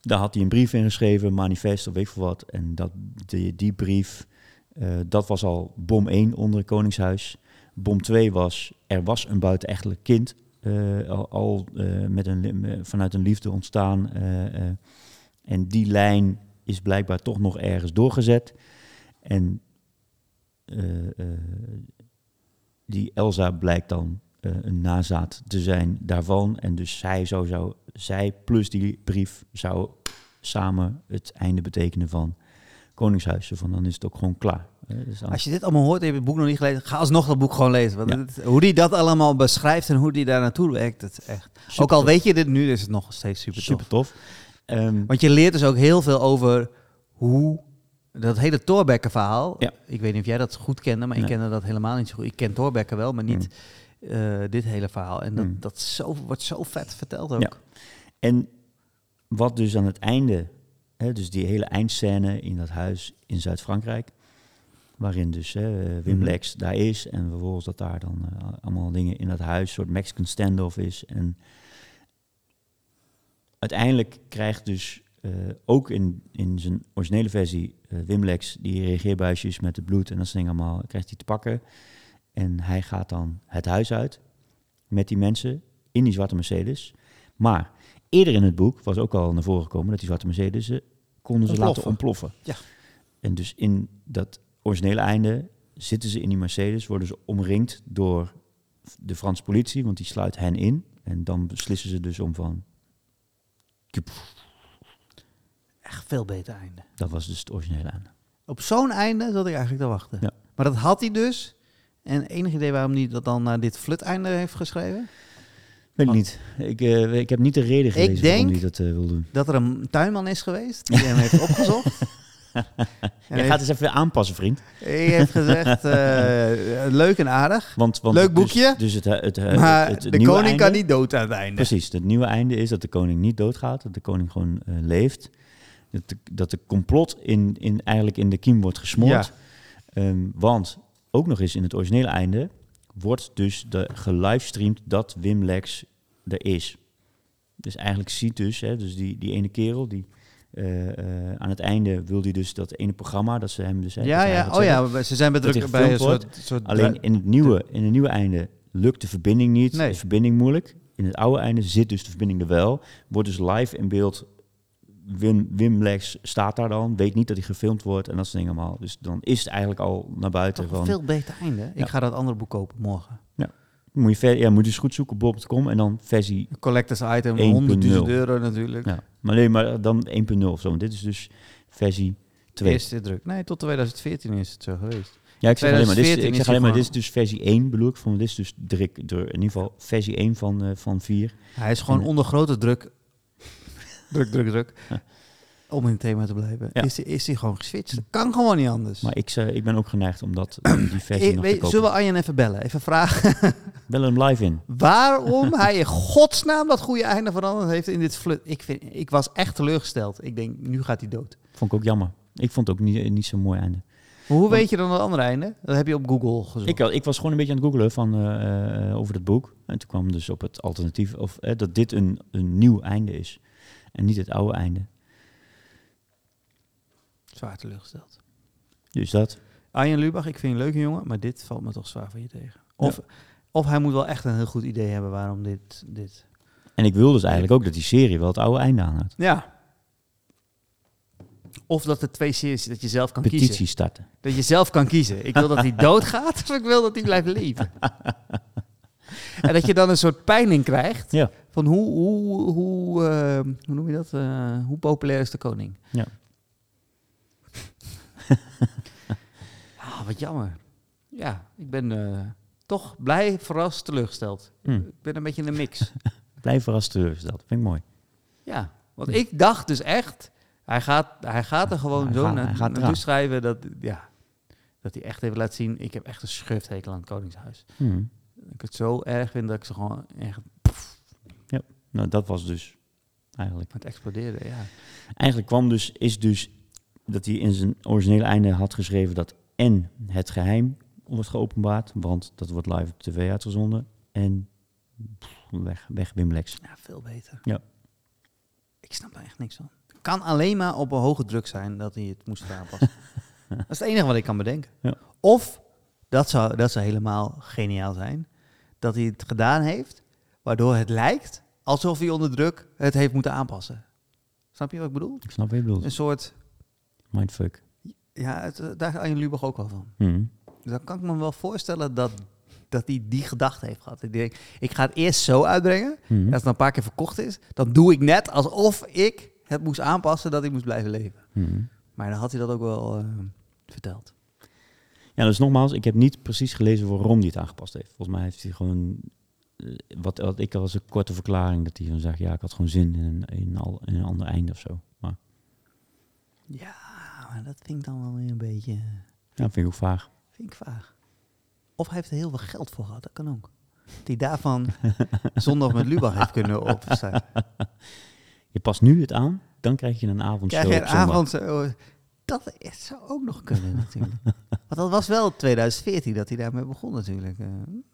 Daar had hij een brief in geschreven, manifest of weet ik veel wat. En dat, die, die brief, eh, dat was al bom 1 onder het Koningshuis. Bom 2 was, er was een buitenechtelijk kind eh, al, met een, vanuit een liefde ontstaan. en die lijn is blijkbaar toch nog ergens doorgezet. En die Elsa blijkt dan eh, een nazaat te zijn daarvan. En dus zij, zou, zou, zij plus die brief zou samen het einde betekenen van Koningshuis. Zo Van dan is het ook gewoon klaar. Eh, dus Als je dit allemaal hoort en je het boek nog niet gelezen, ga alsnog dat boek gewoon lezen. Want Ja. het- hoe die dat allemaal beschrijft en hoe die daar naartoe werkt, het is echt. Super ook al tof. weet je dit nu, is het nog steeds super, super tof. tof. Ehm, Want je leert dus ook heel veel over hoe dat hele Thorbecke verhaal. Ja. Ik weet niet of jij dat goed kende, maar ik kende dat helemaal niet zo goed. Ik ken Thorbecke wel, maar niet eh, dit hele verhaal. En dat, Mm. dat zo, wordt zo vet verteld ook. Ja. En wat dus aan het einde, hè, dus die hele eindscène in dat huis in Zuid-Frankrijk, waarin dus hè, Wim Mhm. Lex daar is en vervolgens dat daar dan eh, allemaal dingen in dat huis, een soort Mexican standoff is. En uiteindelijk krijgt dus eh, ook in, in zijn originele versie eh, Wim Lex die reageerbuisjes met het bloed en dat soort dingen allemaal, krijgt hij te pakken. En hij gaat dan het huis uit met die mensen in die zwarte Mercedes. Maar eerder in het boek was ook al naar voren gekomen dat die zwarte Mercedes eh, konden ze laten Ontploffen. ontploffen. Ja. En dus in dat originele einde zitten ze in die Mercedes, worden ze omringd door de Franse politie, want die sluit hen in. En dan beslissen ze dus om van, Echt veel beter einde. dat was dus het originele einde. Op zo'n einde zat ik eigenlijk te wachten. Ja. Maar dat had hij dus. En enig idee waarom hij dat dan naar dit flut-einde heeft geschreven? Weet ik niet. Ik, eh, ik heb niet de reden gelezen waarom denk- hij dat eh, wil doen. Dat er een tuinman is geweest die hem heeft opgezocht. En Jij gaat eens even aanpassen, vriend. hij heeft gezegd, eh, leuk en aardig. Want, want Leuk dus- boekje. Dus, het, het, het, maar het, het de koning einde- kan niet dood aan het einde. Precies, het nieuwe einde is dat de koning niet doodgaat, dat de koning gewoon leeft. Dat de, dat de complot in, in, eigenlijk in de kiem wordt gesmoord. Ehm, want ook nog eens in het originele einde wordt dus de gelivestreamd dat Wim Lex er is. Dus eigenlijk ziet dus, hè, dus die, die ene kerel, die eh, eh, aan het einde wil hij dus dat ene programma, dat ze hem dus... hè, Ja, ja. Oh zeggen. ja, ze zijn hij bij een soort... soort Alleen in het nieuwe, in het nieuwe einde lukt de verbinding niet. Nee. De verbinding moeilijk. In het oude einde zit dus de verbinding er wel. Wordt dus live in beeld. Wim, Wim Lex staat daar dan. Weet niet dat hij gefilmd wordt. En dat soort dingen allemaal. Dus dan is het eigenlijk al naar buiten van... veel beter einde. Ik Ja. ga dat andere boek kopen morgen. Moet je, ver, ja, moet je eens goed zoeken op bol.com. En dan versie... Collectors item, 1.0. 100.000 euro natuurlijk. Ja. Maar nee, maar dan 1.0 of zo. Want dit is dus versie 2. Eerste druk. Nee, tot 2014 is het zo geweest. Ja, ik zeg alleen maar, dit is, 2014 ik zeg alleen maar, dit is dus versie 1 bedoel ik. Van, dit is dus druk, druk, in ieder geval versie 1 van, eh, van 4. Hij is gewoon En- onder grote druk. Druk, druk, druk. Om in het thema te blijven. Ja. Is, hij- is gewoon geswitcht? Dat kan gewoon niet anders. Maar ik, eh, ik ben ook geneigd om dat, die versie Eh, nog te kopen. zullen we Arjen even bellen? Even vragen Bel hem live in. waarom hij in godsnaam dat goede einde veranderd heeft in dit flut. Ik, vind, ik was echt teleurgesteld. Ik denk, nu gaat hij dood. Vond ik ook jammer. Ik vond het ook niet, niet zo'n mooi einde. Maar hoe weet je dan het andere einde? Dat heb je op Google gezocht. Ik, ik was gewoon een beetje aan het googelen van, eh, eh, over het boek. En toen kwam dus op het alternatief of, eh, dat dit een, een nieuw einde is. En niet het oude einde. Zwaar teleurgesteld. Dus dat. Arjen Lubach, ik vind je een leuke jongen, maar dit valt me toch zwaar van je tegen. Of, of hij moet wel echt een heel goed idee hebben waarom dit... dit. En ik wil dus eigenlijk ook dat die serie wel het oude einde aanhoudt. Ja. Of dat er twee series dat je zelf kan Petitie kiezen. starten. Dat je zelf kan kiezen. Ik wil dat hij doodgaat of ik wil dat hij blijft leven. en dat je dan een soort pijning krijgt Ja. Van hoe, hoe, hoe, eh, hoe noem je dat? Eh, hoe populair is de koning? Ja. ah, wat jammer. Ja, ik ben eh, toch blij, verrast, teleurgesteld. Hm. Ik ben een beetje in een mix. Blijf verrast teleurgesteld. Vind ik mooi. ja, want ik dacht dus echt, hij gaat, hij gaat er gewoon zo gaat- naar, naartoe schrijven dat, ja, dat hij echt even laat zien, ik heb echt een schurfthekel aan het Koningshuis. Hm. Dat ik het zo erg vind dat ik ze gewoon echt Nou, dat was dus eigenlijk. het exploderen, ja. Eigenlijk kwam dus, is dus dat hij in zijn originele einde had geschreven dat en het geheim wordt geopenbaard, want dat wordt live op tv uitgezonden. En pff, weg, weg Wim Lex. Ja, veel beter. Ja. Ik snap daar echt niks van. Kan alleen maar op een hoge druk zijn dat hij het moest aanpassen. dat is het enige wat ik kan bedenken. Ja. Of, dat zou, dat zou helemaal geniaal zijn, dat hij het gedaan heeft, waardoor het lijkt alsof hij onder druk het heeft moeten aanpassen. Snap je wat ik bedoel? Ik snap wat je bedoelt. Een soort, Mindfuck. ja, het, daar is Arjen Lubach ook wel van. Hm. Dus dan kan ik me wel voorstellen dat, dat hij die gedachte heeft gehad. Ik denk, ik ga het eerst zo uitbrengen, Hm. als het een paar keer verkocht is, dan doe ik net alsof ik het moest aanpassen dat ik moest blijven leven. Hm. Maar dan had hij dat ook wel eh, verteld. Ja, dus nogmaals, ik heb niet precies gelezen waarom hij het aangepast heeft. Volgens mij heeft hij gewoon, wat, wat ik als een korte verklaring, dat hij dan zegt, ja, ik had gewoon zin in, een- in, al, in een ander einde of zo. Maar Ja, maar dat vind ik dan wel weer een beetje ja, vind ik ook vaag. vind ik vaag. Of hij heeft er heel veel geld voor gehad, dat kan ook. Die daarvan zondag met Lubach heeft kunnen opstaan. Je past nu het aan, dan krijg je een avondshow Krijg je een zondag. Dat is, zou ook nog kunnen natuurlijk. Want dat was wel 2014 dat hij daarmee begon natuurlijk.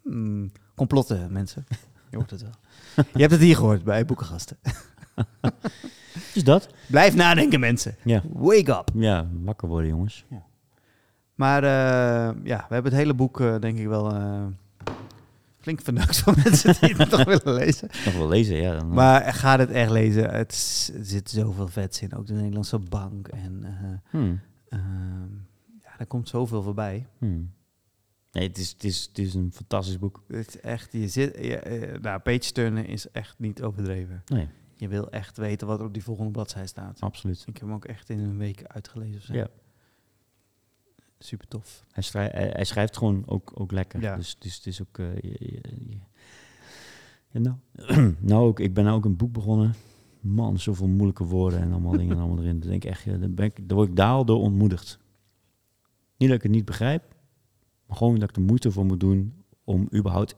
Hmm, complotten, mensen. Je hoort het wel. Je hebt het hier gehoord bij Boekengasten. Dus dat? Blijf nadenken, mensen. Ja. Wake up. Ja, wakker worden jongens. Maar eh, ja, we hebben het hele boek eh, denk ik wel flink verneukt van mensen die het nog willen lezen. Nog wel lezen, ja. Dan, eh, Maar ga het echt lezen. Het, er zit zoveel vets in. Ook de Nederlandse bank. En eh, hm, ehm, ja, er komt zoveel voorbij. hm. Nee, het is, het, is, het is een fantastisch boek. Het is echt, je zit, je, eh, nou, page turnen is echt niet overdreven. Nee, Je wil echt weten wat er op die volgende bladzij staat. absoluut. Ik heb hem ook echt in een week uitgelezen. Of zo. Ja. Super tof. Hij, hij, hij schrijft gewoon ook, ook lekker. Ja. Dus, dus het is ook... je- je- je- Ja, nou, nou ook, ik ben nou ook een boek begonnen. Man, zoveel moeilijke woorden en allemaal dingen allemaal erin. Dan denk ik echt, dan, ben ik, dan word ik daar al door ontmoedigd. Niet dat ik het niet begrijp, maar gewoon dat ik de moeite voor moet doen om überhaupt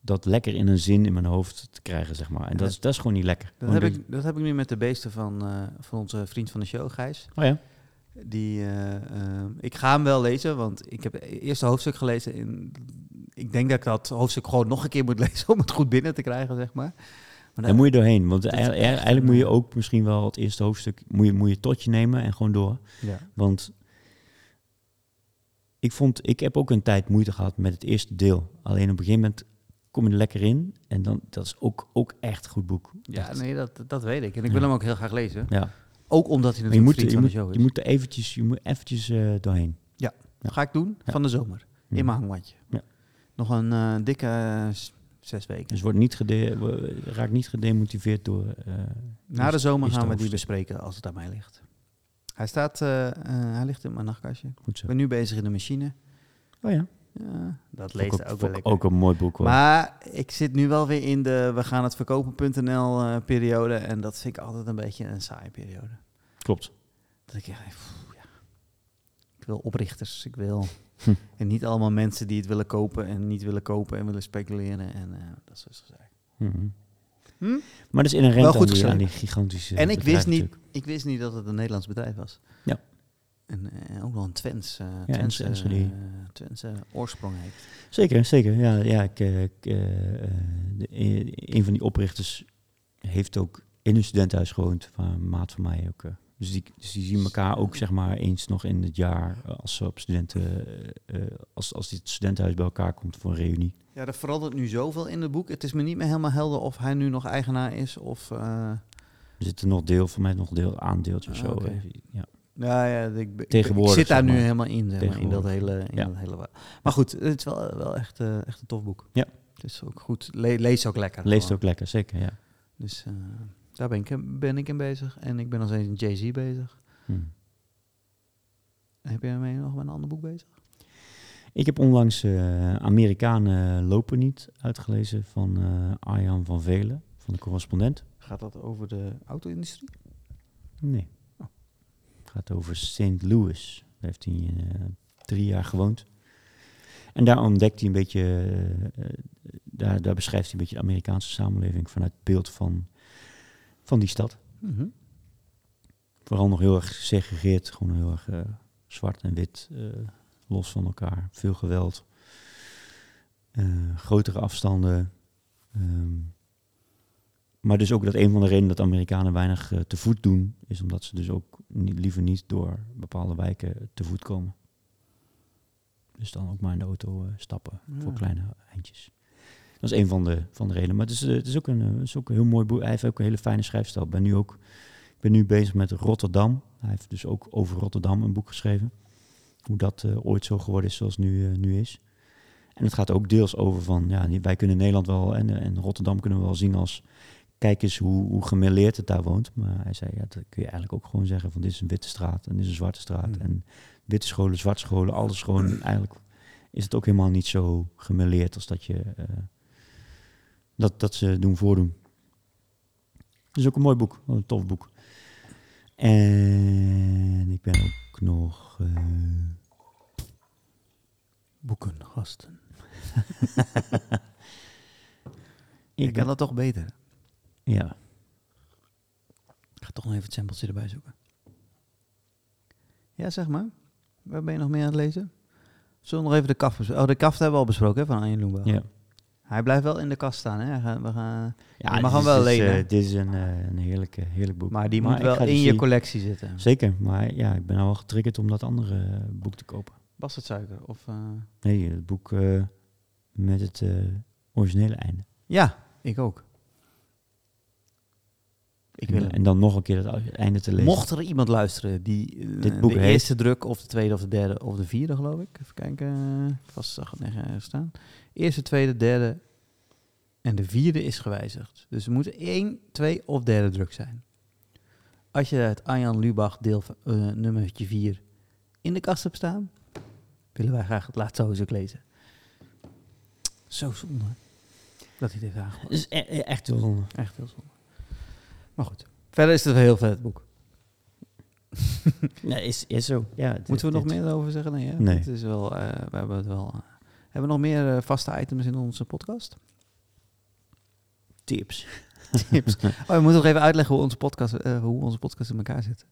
dat lekker in een zin in mijn hoofd te krijgen, zeg maar. En dat, is, dat is gewoon niet lekker. Dat heb, ik, dat heb ik nu met de beesten van, eh, van onze vriend van de show, Gijs. Oh ja? Die, eh, eh, ik ga hem wel lezen, want ik heb het eerste hoofdstuk gelezen. In, ik denk dat ik dat hoofdstuk gewoon nog een keer moet lezen om het goed binnen te krijgen, zeg maar. maar Daar moet je doorheen. Want is eigenlijk, echt eigenlijk moet je ook misschien wel het eerste hoofdstuk... moet je, moet je tot je nemen en gewoon door. ja. Want ik vond, ik heb ook een tijd moeite gehad met het eerste deel. Alleen op een gegeven moment kom je er lekker in. En dan, dat is ook, ook echt een goed boek. ja, nee, dat, dat weet ik. En ik Ja. wil hem ook heel graag lezen. Ja. Ook omdat hij Maar je natuurlijk moet, vriend je, van moet, de show is. je moet er eventjes, je moet eventjes eh, doorheen. Ja. Ga ik doen Ja. van de zomer. Ja. In mijn hangmatje. Ja. Nog een eh, dikke eh, zes weken. Dus word niet gede, raak niet gedemotiveerd door... eh, Na de zomer gaan we die bespreken als het aan mij ligt. Hij staat, hij ligt in mijn nachtkastje. Ik Goed zo. ben nu bezig in de machine. Oh ja. Ja, dat ik leest ook, vond wel ik lekker. ook een mooi boek hoor. Maar ik zit nu wel weer in de we gaan het verkopen.nl eh, periode. En dat vind ik altijd een beetje een saaie periode. Klopt. Dat ik echt, pff, ja. Ik wil oprichters. Ik wil. Hm. En niet allemaal mensen die het willen kopen en niet willen kopen en willen speculeren. En eh, dat soort zaken. Mhm. Hm? Maar dat is inherent Wel goed aan, die, aan die gigantische En ik wist, niet, natuurlijk. ik wist niet dat het een Nederlands bedrijf was. Ja. En eh, ook wel een Twents, eh Ja, Twentse, Enschede. Twentse oorsprong heeft. Zeker, zeker. Ja, ja ik, ik, de, een van die oprichters heeft ook in een studentenhuis gewoond, van een maat van mij ook. Dus die, dus die zien elkaar ook zeg maar eens nog in het jaar eh, als ze op studenten, eh, eh, als, als dit studentenhuis bij elkaar komt voor een reunie. Ja, er verandert nu zoveel in het boek. Het is me niet meer helemaal helder of hij nu nog eigenaar is of... eh, Er zitten nog deel, voor mij nog deel, aandeeltje of Ah, zo. Ja. Ja, ja, ik, ik- ik, Tegenwoordig, zit daar zeg nu helemaal in, zeg maar, in dat hele, in Ja. dat hele... Maar goed, het is wel, wel echt, echt een tof boek. Dus ook goed. Le lees ook lekker. Leest gewoon. ook lekker, zeker, ja. Dus daar ben ik, ben ik in bezig. En ik ben nog steeds in Jay-Z bezig. Hm. Heb jij mee nog met een ander boek bezig? Ik heb onlangs eh, Amerikanen lopen niet uitgelezen van eh Arjan van Velen, van de correspondent. Gaat dat over de auto-industrie? Nee. Oh. Het gaat over St. Louis. Daar heeft hij eh, drie jaar gewoond. En daar ontdekt hij een beetje, daar, daar beschrijft hij een beetje de Amerikaanse samenleving vanuit het beeld van, van die stad. Mhm. Vooral nog heel erg gesegregeerd, gewoon heel erg eh, zwart en wit, eh, los van elkaar. Veel geweld, eh, grotere afstanden. ehm. maar dus ook dat een van de redenen dat Amerikanen weinig te voet doen, is omdat ze dus ook niet, liever niet door bepaalde wijken te voet komen. Dus dan ook maar in de auto stappen voor kleine eindjes. Dat is een van de, van de redenen. Maar het is, eh, het is, ook een, eh, het is ook een heel mooi boek. Hij heeft ook een hele fijne schrijfstijl. Ik ben nu ook ik ben nu bezig met Rotterdam. Hij heeft dus ook over Rotterdam een boek geschreven. Hoe dat eh, ooit zo geworden is zoals nu, nu is. En het gaat ook deels over van, ja, wij kunnen Nederland wel en, en Rotterdam kunnen we wel zien als, kijk eens hoe, hoe gemêleerd het daar woont. Maar hij zei, ja, dat kun je eigenlijk ook gewoon zeggen van, dit is een witte straat en dit is een zwarte straat. Hmm. En witte scholen, zwarte scholen, alles gewoon, eigenlijk is het ook helemaal niet zo gemêleerd als dat je, dat, dat ze doen voordoen. Het is ook een mooi boek, een tof boek. En ik ben ook nog. eh, Boeken, gasten. ik kan dat toch beter. Ja, Ik ga toch nog even het sampletje erbij zoeken. Ja, zeg maar. Waar ben je nog meer aan het lezen? Zullen we nog even de kaft bespreken? Oh, de kaft hebben we al besproken hè, van Arjen Loenbach. ja. Hij blijft wel in de kast staan. Hè? We gaan, ja Je mag hem wel is, eh, lenen. dit is een, eh, een heerlijk, eh, heerlijk boek. maar die moet wel in je collectie zitten. Zeker, maar ja, ik ben al wel getriggerd om dat andere eh, boek te kopen. Bastardsuiker. Of, eh, Nee, het boek met het originele einde. Ja, ik ook. Ik wil en, dan nog een keer het einde te lezen. Mocht er iemand luisteren die Dit boek de heet- eerste druk of de tweede of de derde of de vierde geloof ik. Even kijken. Vast zag het nergens staan. Eerste, tweede, derde en de vierde is gewijzigd. Dus er moet één, twee of derde druk zijn. Als je het Arjan Lubach deel eh nummertje 4 in de kast hebt staan, willen wij graag het laatste hoofdstuk lezen. Zo zonde dat hij dit aangepakt. Is e- e- echt wel... Echt heel zonde. Maar goed. Verder is het een heel vet boek. Nee, is, is zo. Ja, dit- Moeten we nog dit- meer over zeggen? Nee, hè? Nee. Het is wel, eh, we hebben het wel. Hebben we nog meer eh, vaste items in onze podcast? Tips. Tips. Oh, we moeten nog even uitleggen hoe onze podcast, eh, hoe onze podcast in elkaar zit.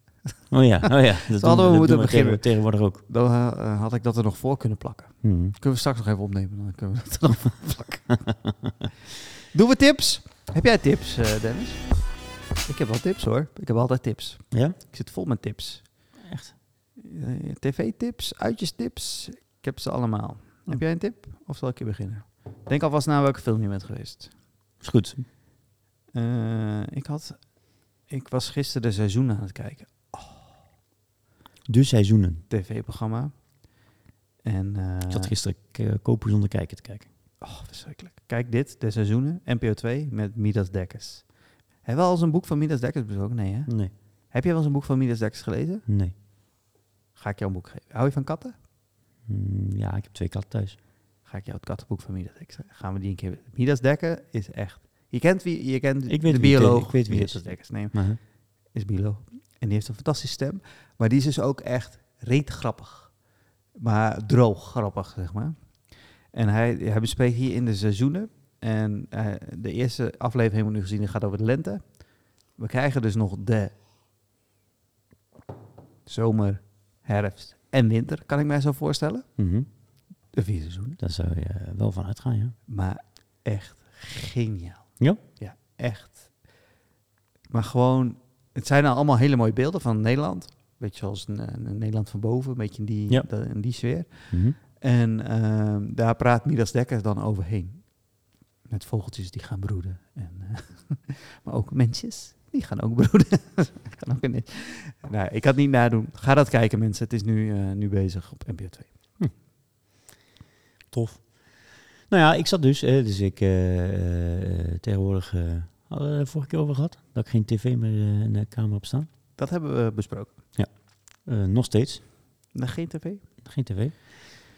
Oh ja, oh ja. Dat hadden we dat moeten doen beginnen. tegen- Tegenwoordig ook. Dan eh, had ik dat er nog voor kunnen plakken. Mhm. Kunnen we straks nog even opnemen, dan kunnen we dat er nog voor plakken. Doen we tips? Heb jij tips, eh, Dennis? Ik heb wel tips hoor. Ik heb altijd tips. Ja? Ik zit vol met tips. Echt? Eh, TV-tips, uitjestips. Ik heb ze allemaal. Oh. Heb jij een tip? Of zal ik je beginnen? Denk alvast na welke film je bent geweest. Is goed. Eh, ik, had, ik was gisteren de seizoen aan het kijken. De seizoenen. TV-programma. En, eh, Ik zat gisteren k- kopen zonder kijken te kijken. oh, verschrikkelijk. Kijk dit, de seizoenen. NPO 2 met Midas Dekkers. Heb je al eens een boek van Midas Dekkers besproken? Nee, hè? Nee, Heb je wel eens een boek van Midas Dekkers gelezen? nee. Ga ik jou een boek geven. Hou je van katten? Mm, ja, ik heb twee katten thuis. Ga ik jou het kattenboek van Midas Dekkers Gaan we die een keer... Midas Dekker is echt... Je kent, wie, je kent Ik weet de wie bioloog. Ik weet wie het Midas is. Dekkers. Nee, is bioloog. En die heeft een fantastische stem. Maar die is dus ook echt reet grappig. Maar droog grappig, zeg maar. En hij, hij bespreekt hier in de seizoenen. En eh, de eerste aflevering hebben we nu gezien, die gaat over de lente. We krijgen dus nog de zomer, herfst en winter, kan ik mij zo voorstellen. Mhm. De vier seizoenen. Daar zou je eh, wel van uitgaan, ja. Maar echt geniaal. Ja? Ja, echt. Maar gewoon, het zijn nou allemaal hele mooie beelden van Nederland. Beetje zoals een, een Nederland van boven, een beetje in die, Ja. dat- in die sfeer. Mhm. En ehm, daar praat Midas Dekker dan overheen. Met vogeltjes die gaan broeden. En, eh, maar ook mensjes, die gaan ook broeden. kan ook niet. Nou, ik kan het niet nadoen. Ga dat kijken mensen. Het is nu, eh, nu bezig op NPO 2. Tof. Nou ja, ik zat dus, eh, dus ik eh, eh, tegenwoordig, hadden we het vorige keer over gehad, dat ik geen tv meer in de kamer heb staan. Dat hebben we besproken. Eh, nog steeds, Nou, geen tv? geen tv.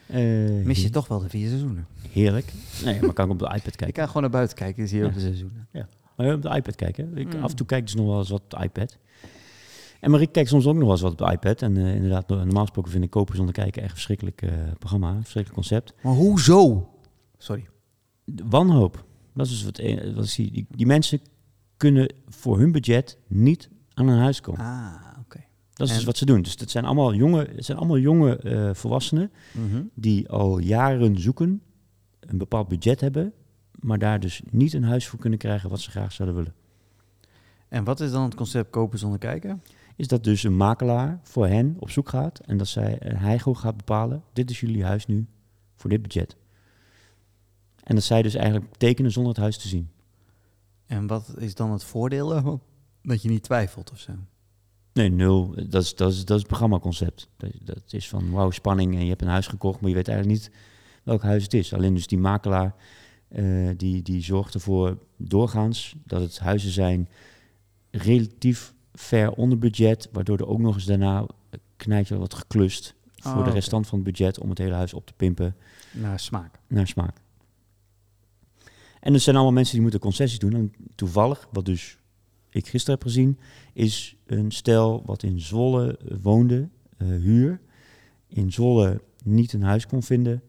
Eh, Mis je toch wel de vier seizoenen? Heerlijk. Nee, maar kan ik op de iPad Ik kijken. kan gewoon naar buiten kijken, zie je Ja. op de seizoenen. Maar op de iPad kijken. Ik, Mm. Af en toe kijk ik dus nog wel eens wat op de iPad. En Marie kijkt soms ook nog wel eens wat op de iPad. En eh, inderdaad, normaal gesproken vind ik Kopen zonder kijken echt een verschrikkelijk eh, programma, verschrikkelijk concept. Maar hoezo? Sorry. De wanhoop. Dat is wat, eh, wat ik zie. Die, die mensen kunnen voor hun budget niet aan een huis komen. Ah, oké. Dat is En- dus wat ze doen. Dus het zijn allemaal jonge, het zijn allemaal jonge eh, volwassenen Mhm. die al jaren zoeken, een bepaald budget hebben, maar daar dus niet een huis voor kunnen krijgen wat ze graag zouden willen. En wat is dan het concept kopen zonder kijken? Is dat dus een makelaar voor hen op zoek gaat en dat zij, hij gewoon gaat bepalen, dit is jullie huis nu voor dit budget. En dat zij dus eigenlijk tekenen zonder het huis te zien. En wat is dan het voordeel? Dat je niet twijfelt of zo. Nee, nul. Dat is, dat is, dat is het programmaconcept. Dat, dat is van wauw, spanning en je hebt een huis gekocht, maar je weet eigenlijk niet welk huis het is. Alleen dus die makelaar, eh, die, die zorgt ervoor doorgaans dat het huizen zijn relatief ver onder budget, waardoor er ook nog eens daarna knijtje wordt geklust voor Oh, de restant van het budget om het hele huis op te pimpen Naar smaak. naar smaak. En er zijn allemaal mensen die moeten concessies doen. En toevallig, wat dus ik gisteren heb gezien, is een stel wat in Zwolle woonde, eh, huur. In Zwolle niet een huis kon vinden.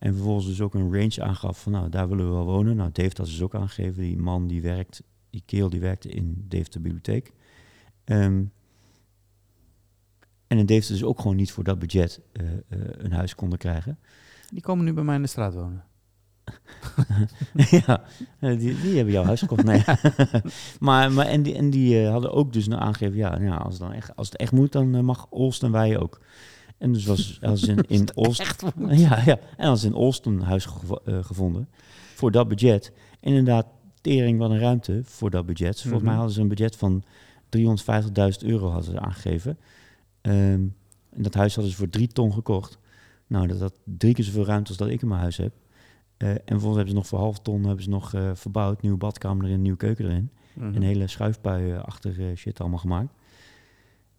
En vervolgens dus ook een range aangaf van, nou, daar willen we wel wonen. Nou, Dave had dus ook aangegeven, die man die werkt, die kerel die werkte in Deventer Bibliotheek. Ehm, en in Deventer dus ook gewoon niet voor dat budget eh, eh, een huis konden krijgen. Die komen nu bij mij in de straat wonen. ja, eh, die, die hebben jouw huis gekocht. Nee. maar, maar en die, en die hadden ook dus nou aangegeven, ja, nou ja als, het dan echt, als het echt moet, dan mag Olst en wij ook. En dus was als in, in Olst... Ja, ja, en als in Olst een huis gevo- eh, gevonden voor dat budget. En inderdaad, tering wat een ruimte voor dat budget. Volgens mij Mhm. hadden ze een budget van 350.000 euro hadden ze aangegeven. Ehm, en dat huis hadden ze voor drie ton gekocht. Nou, dat had drie keer zoveel ruimte als dat ik in mijn huis heb. Eh, en vervolgens hebben ze nog voor half ton hebben ze nog eh, verbouwd. Nieuwe badkamer erin, nieuwe keuken erin. Mhm. Een hele schuifpui-achtige shit allemaal gemaakt.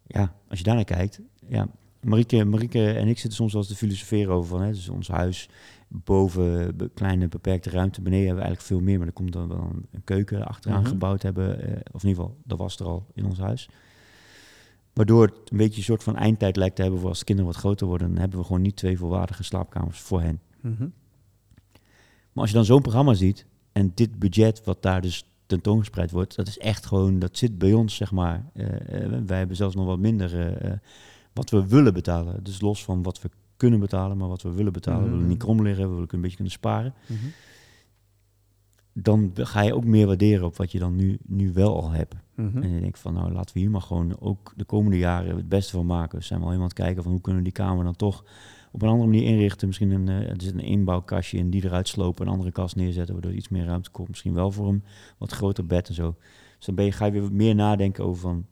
Ja, als je daarnaar kijkt. Ja, Marieke, Marieke en ik zitten soms wel eens te filosoferen over van... Hè, dus ons huis boven, kleine beperkte ruimte. Beneden hebben we eigenlijk veel meer. Maar er komt dan wel een, keuken achteraan Mhm. gebouwd hebben. eh, of in ieder geval, dat was er al in ons huis. Waardoor het een beetje een soort van eindtijd lijkt te hebben... voor als de kinderen wat groter worden... dan hebben we gewoon niet twee volwaardige slaapkamers voor hen. Mhm. Maar als je dan zo'n programma ziet en dit budget wat daar dus tentoongespreid wordt, dat is echt gewoon, dat zit bij ons, zeg maar. Eh, eh, wij hebben zelfs nog wat minder eh, wat we willen betalen. Dus los van wat we kunnen betalen, maar wat we willen betalen. We Mhm. willen niet krom liggen, we willen een beetje kunnen sparen. Mhm. Dan ga je ook meer waarderen op wat je dan nu, nu wel al hebt. Mhm. En je denkt van, nou laten we hier maar gewoon ook de komende jaren het beste van maken. We zijn wel helemaal aan het kijken van hoe kunnen we die kamer dan toch op een andere manier inrichten. Misschien een, eh, er zit een inbouwkastje in die eruit slopen, een andere kast neerzetten, waardoor er iets meer ruimte komt. Misschien wel voor een wat groter bed en zo. Dus dan ben je, ga je weer meer nadenken over van,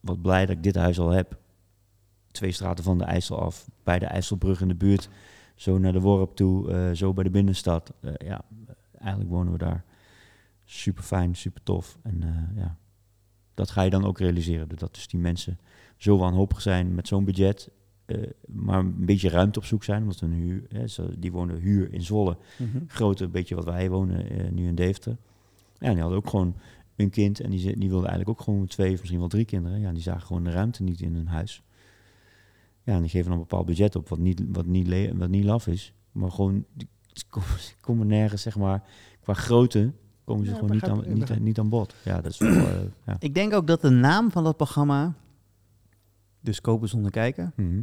wat blij dat ik dit huis al heb. Twee straten van de IJssel af, bij de IJsselbrug in de buurt. Zo naar de Worp toe, eh, zo bij de binnenstad. Eh, ja, eigenlijk wonen we daar. Super fijn, super tof. En eh, ja, dat ga je dan ook realiseren. Dat dus die mensen zo wanhopig zijn met zo'n budget, maar een beetje ruimte op zoek zijn. Omdat hè, zo- die wonen huur in Zwolle, Mhm. grote beetje wat wij wonen nu in Deventer. Ja, die hadden ook gewoon een kind en die, die wilden eigenlijk ook gewoon twee of misschien wel drie kinderen. Ja, die zagen gewoon de ruimte niet in hun huis. Ja, en die geven dan een bepaald budget op wat niet, wat niet, wat niet laf is. Maar gewoon, ze komen, nergens, zeg maar, qua grootte komen ze Ja, gewoon niet aan, niet, niet aan bod. Ja, dat is wel, eh, ja. Ik denk ook dat de naam van dat programma, dus kopen zonder kijken, Mhm.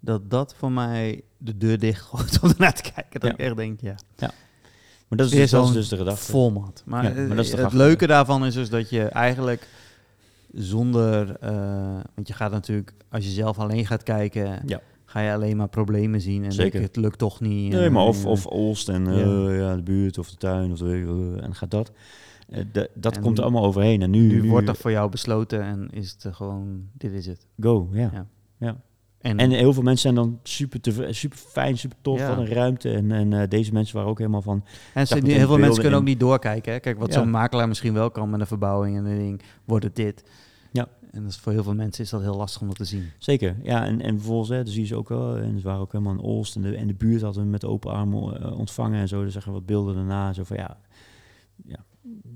dat dat voor mij de deur dicht gooit om ernaar te kijken. Dat Ja. ik echt denk, ja, Maar dat is, Weer dus, dat is dus de gedachte. format. Maar, Ja, maar dat is de het leuke daarvan is dus dat je eigenlijk zonder, eh, want je gaat natuurlijk, als je zelf alleen gaat kijken, Ja. ga je alleen maar problemen zien en Zeker. het lukt toch niet. Nee, maar of, eh, of Olst en Ja. eh, ja, de buurt of de tuin of de, en gaat dat. De- dat En komt er allemaal overheen. En nu, nu, nu wordt er voor jou besloten en is het gewoon, dit is het. go, ja. Ja. ja. En, En heel veel mensen zijn dan super, tevre- super fijn, super tof, Ja. van een ruimte. En, en eh, deze mensen waren ook helemaal van... en ze, heel veel mensen kunnen ook niet doorkijken. Hè? Kijk, wat Ja. zo'n makelaar misschien wel kan met een verbouwing en een ding, wordt het dit. Ja. En dat is voor heel veel mensen is dat heel lastig om dat te zien. Zeker, ja. En, en vervolgens, hè, dat zie je ze ook wel. En ze waren ook helemaal in Olst. En de, en de buurt hadden we met open armen eh, ontvangen en zo. Er zeggen wat beelden daarna. Zo van, ja, ja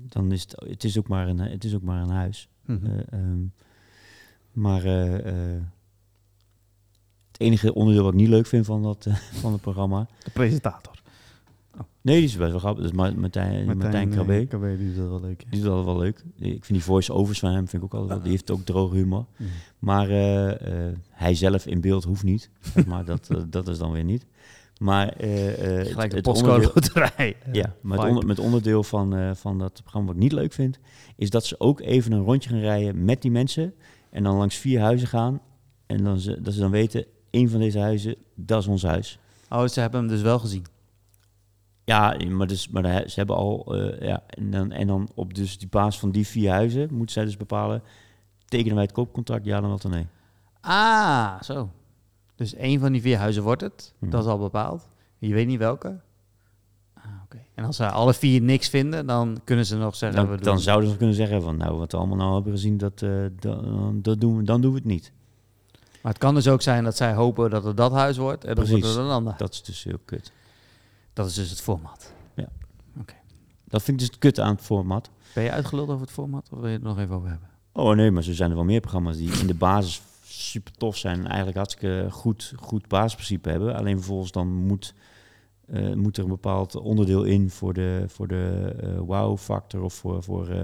dan is het, het, is ook maar een, het is ook maar een huis. Mhm. Eh, ehm, maar het enige onderdeel wat ik niet leuk vind van, dat, eh, van het programma... de presentator. Nee, die is best wel grappig. Dat is Ma- Martijn, Martijn, Krabbe. Krabbe, die is wel leuk. Die is wel, wel leuk. Ik vind die voice-overs van hem vind ik ook altijd wel... Die heeft ook droge humor. Mhm. Maar eh, eh, hij zelf in beeld hoeft niet. Zeg maar dat, eh, dat is dan weer niet. Maar eh, eh, Gelijk de het postcode onderdeel- loterij. Ja, maar het, onder, met onderdeel van, eh, van dat programma wat ik niet leuk vind, is dat ze ook even een rondje gaan rijden met die mensen. En dan langs vier huizen gaan. En dan ze, dat ze dan weten, één van deze huizen, dat is ons huis. Oh, ze hebben hem dus wel gezien. Ja, maar, dus, maar ze hebben al, eh, ja, en dan, en dan op dus die basis van die vier huizen moeten zij dus bepalen, tekenen wij het koopcontract, ja dan wel of nee. Ah, zo. Dus één van die vier huizen wordt het. Mhm. Dat is al bepaald. Je weet niet welke. Ah, oké. En als ze alle vier niks vinden, dan kunnen ze nog zeggen... we Dan, doen- dan zouden ze kunnen zeggen van, nou, wat we allemaal nou hebben gezien, dat, eh, dan, dat doen we, dan doen we het niet. Maar het kan dus ook zijn dat zij hopen dat het dat huis wordt. En dan wordt het een ander. Dat is dus heel kut. Dat is dus het format. Dat vind ik dus het kut aan het format. Ben je uitgeluld over het format? Of wil je het nog even over hebben? Oh nee, maar zo zijn er wel meer programma's die in de basis super tof zijn en eigenlijk hartstikke goed, goed basisprincipe hebben. Alleen vervolgens dan moet, eh, moet er een bepaald onderdeel in voor de, voor de eh, wow-factor of voor, voor eh,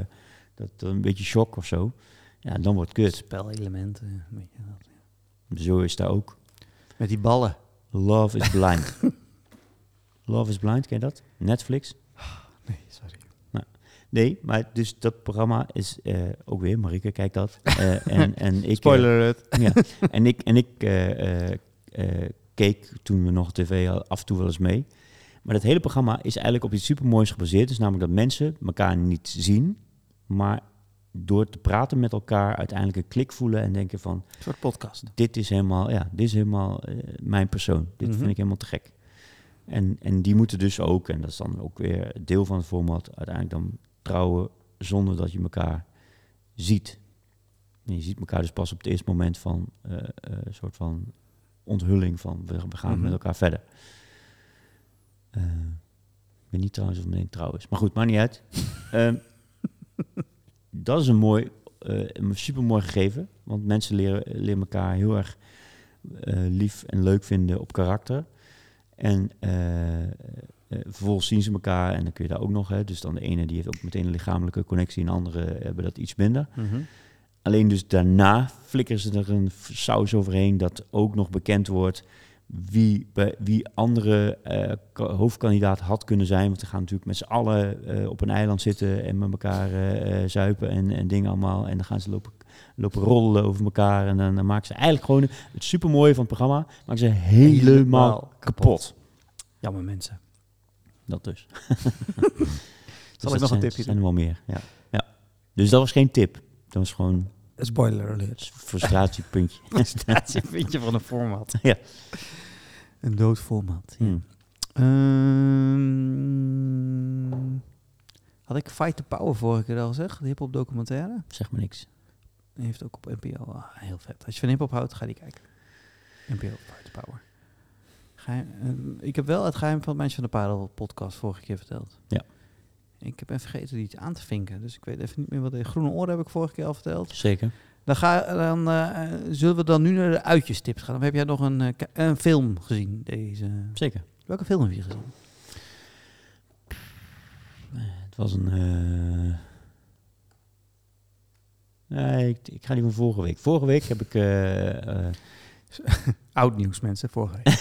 dat, een beetje shock of zo. Ja, dan wordt het kut. Spelelementen. dat. Zo is daar ook. Met die ballen. Love is Blind. Love is Blind, ken je dat? Netflix? Nee, sorry. Nee, maar dus dat programma is eh, ook weer, Marike kijkt dat. Eh, en, en ik, eh, Spoiler alert. Ja, en ik, en ik keek toen we nog tv af en toe wel eens mee. Maar dat hele programma is eigenlijk op iets supermoois gebaseerd. Dus namelijk dat mensen elkaar niet zien, maar door te praten met elkaar uiteindelijk een klik voelen en denken van, Een soort podcast. dit is helemaal, ja, dit is helemaal eh, mijn persoon. Dit Mhm. vind ik helemaal te gek. En, en die moeten dus ook, en dat is dan ook weer deel van het format, uiteindelijk dan trouwen zonder dat je elkaar ziet. En je ziet elkaar dus pas op het eerste moment van eh, eh, een soort van onthulling van we, we gaan Mhm. met elkaar verder. Ik weet niet trouwens of meteen trouw is. Maar goed, maakt niet uit. Ehm, dat is een mooi, eh een supermooi gegeven. Want mensen leren, leren elkaar heel erg eh, lief en leuk vinden op karakter. En eh, vervolgens zien ze elkaar en dan kun je daar ook nog. Hè, dus dan de ene die heeft ook meteen een lichamelijke connectie en de andere hebben dat iets minder. Mhm. Alleen dus daarna flikkeren ze er een saus overheen dat ook nog bekend wordt wie, bij, wie andere eh, ka- hoofdkandidaat had kunnen zijn. Want ze gaan natuurlijk met z'n allen eh, op een eiland zitten en met elkaar eh, zuipen en, en dingen allemaal. En dan gaan ze lopen, lopen rollen over elkaar. En dan, dan maken ze eigenlijk gewoon het supermooie van het programma maken ze helemaal, Helemaal kapot. kapot. Jammer mensen. Dat dus. Zal Dus ik nog dat een tipje er wel meer. Ja. ja. Dus dat was geen tip. Dat was gewoon Spoiler alert. frustratiepuntje. vind je van een format. Ja. Een dood format. ja. Hmm. Ehm, had ik Fight the Power vorige keer al gezegd? De hip-hop documentaire? Zeg maar niks. Die heeft ook op NPO. Ah, heel vet. Als je van hip-hop houdt, ga die kijken. NPO Fight the Power. Geheim, eh, ik heb wel het geheim van het Meisje van de Parel podcast vorige keer verteld. Ja. Ik heb even vergeten die iets aan te vinken. Dus ik weet even niet meer wat de groene oren heb ik vorige keer al verteld. Zeker. Dan, ga, dan eh, zullen we dan nu naar de uitjestips gaan. Of heb jij nog een, eh, een film gezien? Deze? Zeker. Welke film heb je gezien? Het was een... eh, Nee, ik, ik ga die van vorige week. Vorige week heb ik... eh, eh, Oud nieuws, mensen, vorige week.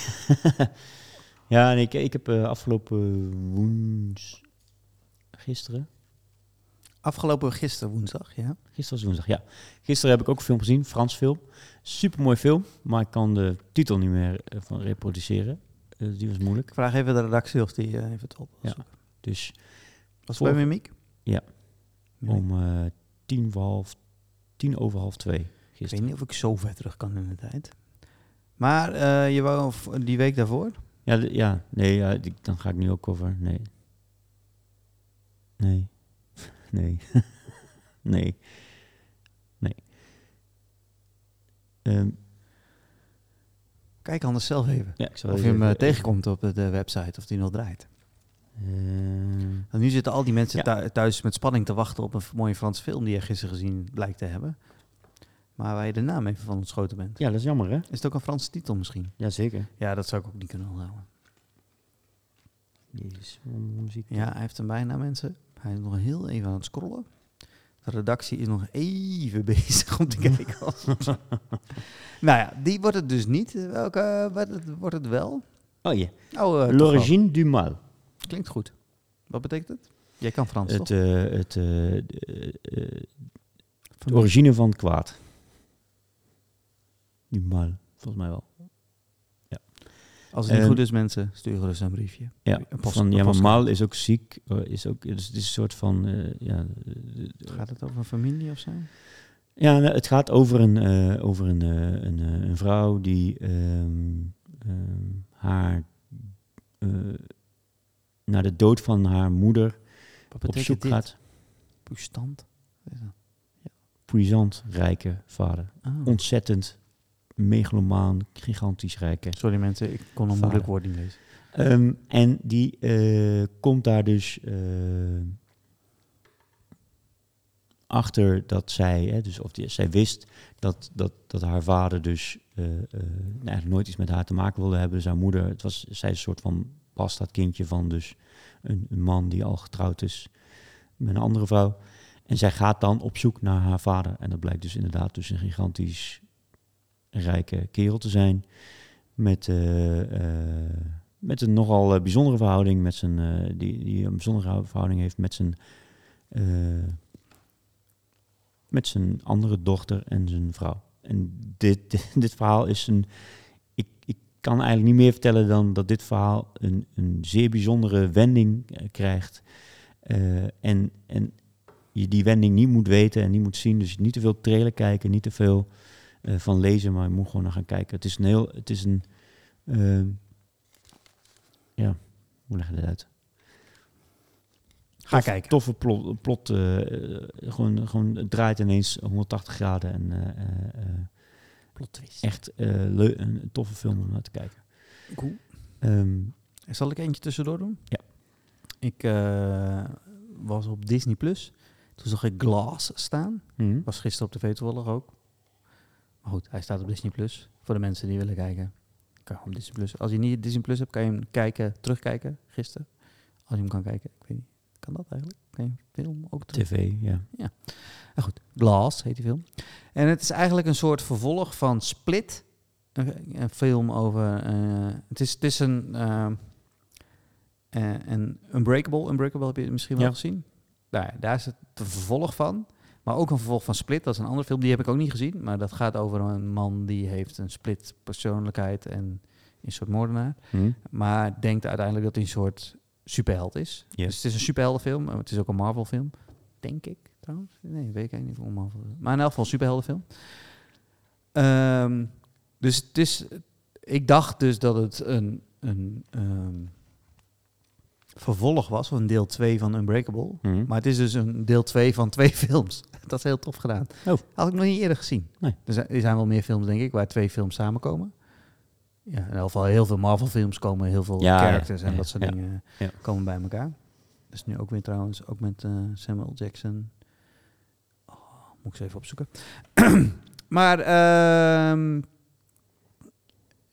ja, nee, ik, ik heb eh, afgelopen woens... Gisteren? Afgelopen gisteren woensdag, ja. Gisteren was woensdag, ja. Gisteren heb ik ook een film gezien, Frans film. Supermooi film, maar ik kan de titel niet meer eh, van reproduceren. Eh, die was moeilijk. Ik vraag even de redactie of die eh, even het op Ja. Dus Was het Voor- bij Mimiek? Ja. Mimiek. om tien, voor half, tien over half twee Ik weet gisteren. niet of ik zo ver terug kan in de tijd. Maar je wou die week daarvoor? Ja, ja nee, ja, die- dan ga ik nu ook over. Nee. Nee. Nee. nee. Nee. Ehm, Kijk anders zelf even. ja, Of je even- hem eh, even- tegenkomt op de website, of die nog draait. Want nu zitten al die mensen Ja. thuis met spanning te wachten op een mooie Franse film die je gisteren gezien blijkt te hebben. Maar waar je de naam even van ontschoten bent. ja, dat is jammer, hè? Is het ook een Franse titel misschien? Jazeker. Ja, dat zou ik ook niet kunnen onthouden. Jezus, ziet Ja, hij heeft een bijna mensen. Hij is nog heel even aan het scrollen. De redactie is nog even bezig om te kijken. nou ja, die wordt het dus niet. Welke wordt het, wordt het wel? Oh ja. Oh, eh. L'origine du mal. Klinkt goed. Wat betekent het? Jij kan Frans, Het, toch? eh, het, eh, de, origine van kwaad. Du mal, volgens mij wel. Als het niet en- goed is, mensen, stuur gerust een briefje. Ja, Een post- van, ja maar mal is ook ziek. eh, Is ook, dus het is een soort van... eh, ja, eh, Gaat het over een familie of zo? ja, nou, het gaat over een, eh, over een, eh, een, eh, een vrouw die ehm, ehm, haar... eh, naar de dood van haar moeder Wat op zoek dit? gaat. Puissant? Dat? Puissant, rijke vader. Ah. Ontzettend megalomaan, gigantisch rijke. Sorry mensen, ik kon een Vader. moeilijk woord niet lezen. Ehm, en die eh, komt daar dus eh, achter dat zij, hè, dus of die, zij wist dat, dat, dat haar vader dus eh, eh, eigenlijk nooit iets met haar te maken wilde hebben. Dus haar moeder, het was, zij is een soort van bastard kindje van dus een, een man die al getrouwd is met een andere vrouw. En zij gaat dan op zoek naar haar vader. En dat blijkt dus inderdaad dus een gigantisch rijke kerel te zijn. Met, eh, eh, met een nogal eh, bijzondere verhouding. Met zijn, die, die een bijzondere verhouding heeft met zijn, met zijn andere dochter en zijn vrouw. En dit, dit, dit verhaal is een. Ik, ik kan eigenlijk niet meer vertellen dan dat dit verhaal een, een zeer bijzondere wending krijgt. En, en je die wending niet moet weten en niet moet zien. Dus niet te veel trailer kijken, niet te veel eh, van lezen, maar je moet gewoon naar gaan kijken. Het is een heel, het is een, ehm, ja, hoe leg je dat uit? Ga Tof- kijken. Toffe plot, plot eh, eh, gewoon, gewoon het draait ineens 180 graden en Plot twist. echt een toffe film om naar te kijken. Cool. Ehm, Zal ik eentje tussendoor doen? Ja. Ik was op Disney Plus. Toen zag ik Glass staan. mhm. Was gisteren op tv toevallig ook. Maar goed, hij staat op Disney Plus. Voor de mensen die willen kijken. Kan je op Disney Plus. Als je niet Disney Plus hebt, kan je hem kijken, terugkijken gisteren. Als je hem kan kijken. Ik weet niet. Kan dat eigenlijk? Kan je film ook terug? TV, ja. Nou goed, Glass heet die film. En het is eigenlijk een soort vervolg van Split. Een, een film over... eh, het, is, het is een... eh, eh, een Unbreakable. Unbreakable heb je misschien wel Ja. gezien. Daar, daar is het de vervolg van. Maar ook een vervolg van Split. Dat is een andere film. Die heb ik ook niet gezien. Maar dat gaat over een man die heeft een split persoonlijkheid en is een soort moordenaar. Mhm. Maar denkt uiteindelijk dat hij een soort superheld is. Dus het is een superheldenfilm. maar Het is ook een Marvel film. Denk ik trouwens. Nee, weet ik eigenlijk niet of Marvel is. Maar in elk geval een superheldenfilm. Ehm, dus het is... Ik dacht dus dat het een, een ehm, vervolg was van deel 2 van Unbreakable. Mhm. Maar het is dus een deel 2 van twee films. Dat is heel tof gedaan. Oh. Had ik nog niet eerder gezien. Nee. Er, zijn, er zijn wel meer films, denk ik, waar twee films samenkomen. Ja, in elk geval heel veel Marvel-films komen, heel veel Ja, ja, characters en ja, dat soort dingen ja. komen bij elkaar. Dus nu ook weer trouwens, ook met eh, Samuel Jackson. Oh, moet ik ze even opzoeken. maar, ehm,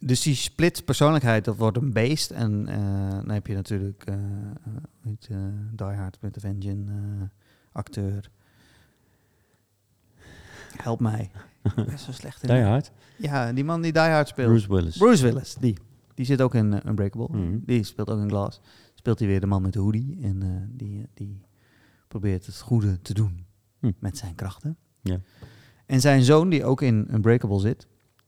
dus die split persoonlijkheid, dat wordt een beest. En eh, dan heb je natuurlijk, eh eh, eh, Die Hard met de Vengeance eh, acteur. Help mij. Ben zo slecht in. Die Hard, Ja, die man die Die Hard speelt. Bruce Willis. Bruce Willis, die. Die zit ook in Unbreakable. Mhm. Die speelt ook in Glass. Speelt hij weer de man met de hoodie. En eh, die, die probeert het goede te doen Hm. met zijn krachten. Ja. En zijn zoon, die ook in Unbreakable zit,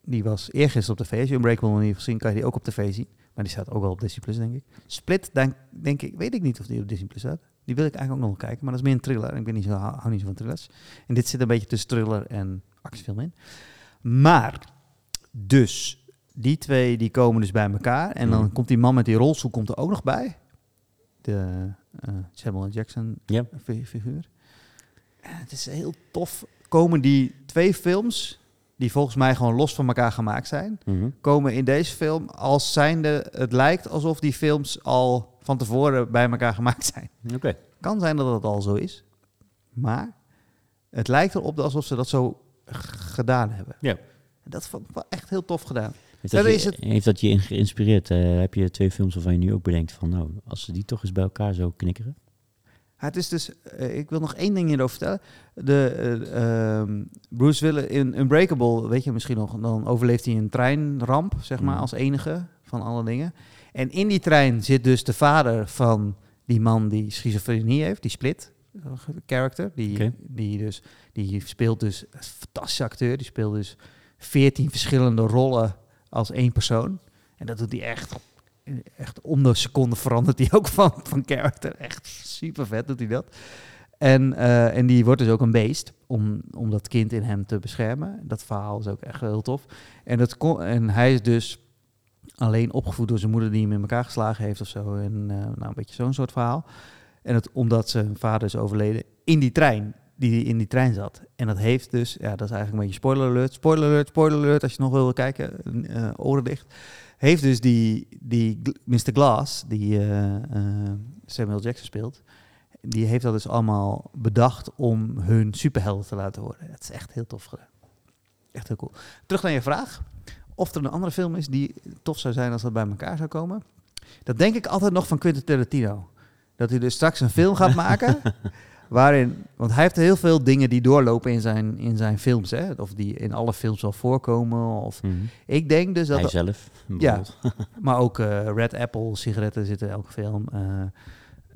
die was eergisteren op tv. Als je Unbreakable nog niet hebt gezien, kan je die ook op tv zien. Maar die staat ook wel op Disney Plus, denk ik. Split, denk, denk ik, weet ik niet of die op Disney Plus staat. Die wil ik eigenlijk ook nog wel kijken, maar dat is meer een thriller. En ik ben niet zo, hou, niet zo van thrillers. En dit zit een beetje tussen thriller en actiefilm in. Maar, dus, die twee die komen dus bij elkaar. En dan Mhm. komt die man met die rolstoel komt er ook nog bij. De eh, Samuel. Jackson Ja. fi- figuur. En het is heel tof. Komen die twee films, die volgens mij gewoon los van elkaar gemaakt zijn, Mhm. komen in deze film als zijnde... Het lijkt alsof die films al van tevoren bij elkaar gemaakt zijn. Oké. Kan zijn dat dat al zo is. Maar het lijkt erop alsof ze dat zo gedaan hebben. Ja. Dat vond ik wel echt heel tof gedaan. Heeft dat, je, is het- heeft dat je geïnspireerd? Eh, heb je twee films waarvan je nu ook bedenkt van, nou, als ze die toch eens bij elkaar zo knikkeren? Het is dus, eh, ik wil nog één ding hierover vertellen. De, eh, ehm, Bruce Willis in Unbreakable, weet je misschien nog, dan overleeft hij een treinramp, zeg maar, Mhm. als enige van alle dingen. En in die trein zit dus de vader van die man die schizofrenie heeft, die split eh, character. Die, die, dus, die speelt dus, een fantastische acteur, die speelt dus veertien verschillende rollen als één persoon. En dat doet hij echt, echt om de seconde verandert hij ook van, van character. Echt super vet doet hij dat. En, eh, en die wordt dus ook een beest om, om dat kind in hem te beschermen. Dat verhaal is ook echt heel tof. En, dat kon, en hij is dus alleen opgevoed door zijn moeder die hem in elkaar geslagen heeft of zo. En eh, nou, een beetje zo'n soort verhaal. En het, omdat zijn vader is overleden in die trein, die in die trein zat. En dat heeft dus, ja, dat is eigenlijk een beetje spoiler alert, spoiler alert, spoiler alert, als je nog wil kijken, eh, oren dicht. Heeft dus die, die Mr. Glass, die eh, eh, Samuel Jackson speelt, die heeft dat dus allemaal bedacht om hun superhelden te laten worden. Het is echt heel tof gedaan. Echt heel cool. Terug naar je vraag. Of er een andere film is die tof zou zijn als dat bij elkaar zou komen. Dat denk ik altijd nog van Quentin Tarantino. Dat hij dus straks een film gaat maken. Waarin, want hij heeft heel veel dingen die doorlopen in zijn, in zijn films. Hè? Of die in alle films wel voorkomen. Of, Mhm. ik denk dus dat Hij zelf, Ja. maar ook eh, Red Apple sigaretten zitten in elke film. Eh,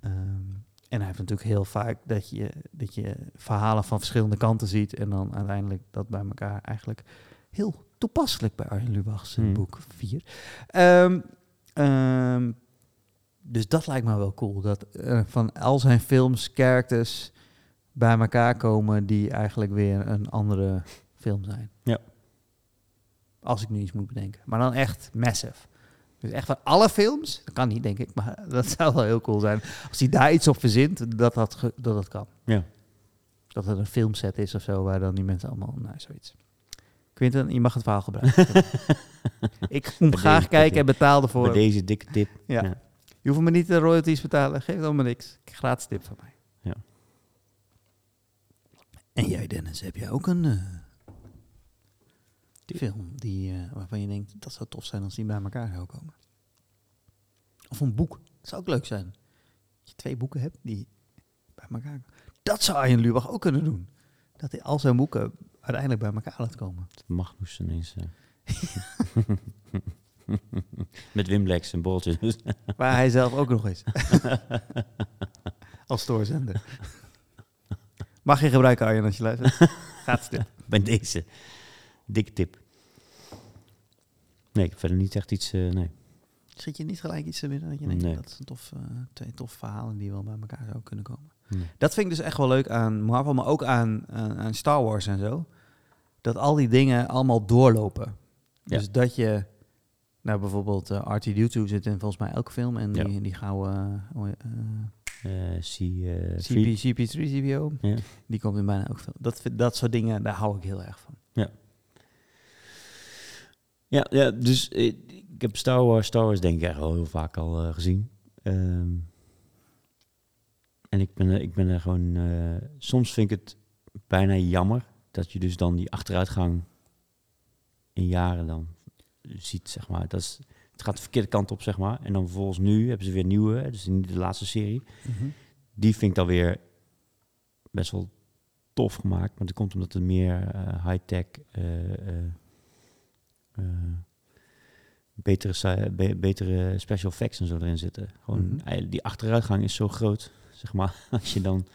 ehm, en hij heeft natuurlijk heel vaak dat je, dat je verhalen van verschillende kanten ziet. En dan uiteindelijk dat bij elkaar eigenlijk heel toepasselijk bij Arjen Lubach's Hmm. boek 4. Ehm, ehm, dus dat lijkt me wel cool. Dat eh, van al zijn films, characters bij elkaar komen die eigenlijk weer een andere film zijn. Ja. Als ik nu iets moet bedenken. Maar dan echt massive. Dus echt van alle films, dat kan niet denk ik, maar dat zou wel heel cool zijn. Als hij daar iets op verzint, dat dat, dat, dat kan. Ja. Dat het een filmset is of zo, waar dan die mensen allemaal, nou zoiets. Quinten, je mag het verhaal gebruiken. ik kom graag kijken en betaal ervoor. Bij deze dikke tip. Ja. Ja. Je hoeft me niet de royalties betalen, geef dan maar niks. Gratis tip van mij. Ja. En jij Dennis, heb jij ook een eh, film die, eh, waarvan je denkt, dat zou tof zijn als die bij elkaar zou komen? Of een boek, dat zou ook leuk zijn. Dat je twee boeken hebt die bij elkaar Dat zou Arjen Lubach ook kunnen doen. Dat hij al zijn boeken uiteindelijk bij elkaar laat komen. Magnus ineens. eh. Met Wim Lex en. Waar hij zelf ook nog is. Als stoorzender. Mag je gebruiken, Arjen, als je luistert. Gaat stil. Bij deze dikke tip. Nee, ik heb verder niet echt iets... eh, nee. Zit je niet gelijk iets te binnen dat je denkt, Nee. dat is een tof, eh, twee toffe verhalen die wel bij elkaar zouden kunnen komen. nee. Dat vind ik dus echt wel leuk aan Marvel, maar ook aan, aan, aan Star Wars en zo. Dat al die dingen allemaal doorlopen. Ja. Dus dat je, nou bijvoorbeeld uh, R2-D2 zit in volgens mij elke film. En Ja. die, die gouden uh, Eh, C, eh, CP, Free- CP3 CPO, Ja. die komt in bijna elke film. Dat, dat soort dingen, daar hou ik heel erg van. Ja, ja, dus eh, ik heb Star Wars, Star Wars denk ik echt al heel vaak al eh, gezien. Ehm, en ik ben, ik ben er gewoon... eh, soms vind ik het bijna jammer dat je dus dan die achteruitgang in jaren dan ziet, zeg maar. Dat is, het gaat de verkeerde kant op, zeg maar. En dan vervolgens nu hebben ze weer nieuwe, dus niet de laatste serie. Die vind ik dan weer best wel tof gemaakt. Maar dat komt omdat er meer eh, high-tech, eh, eh, betere, be- betere special effects en zo erin zitten. Gewoon, Mhm. die achteruitgang is zo groot, zeg maar. Als je dan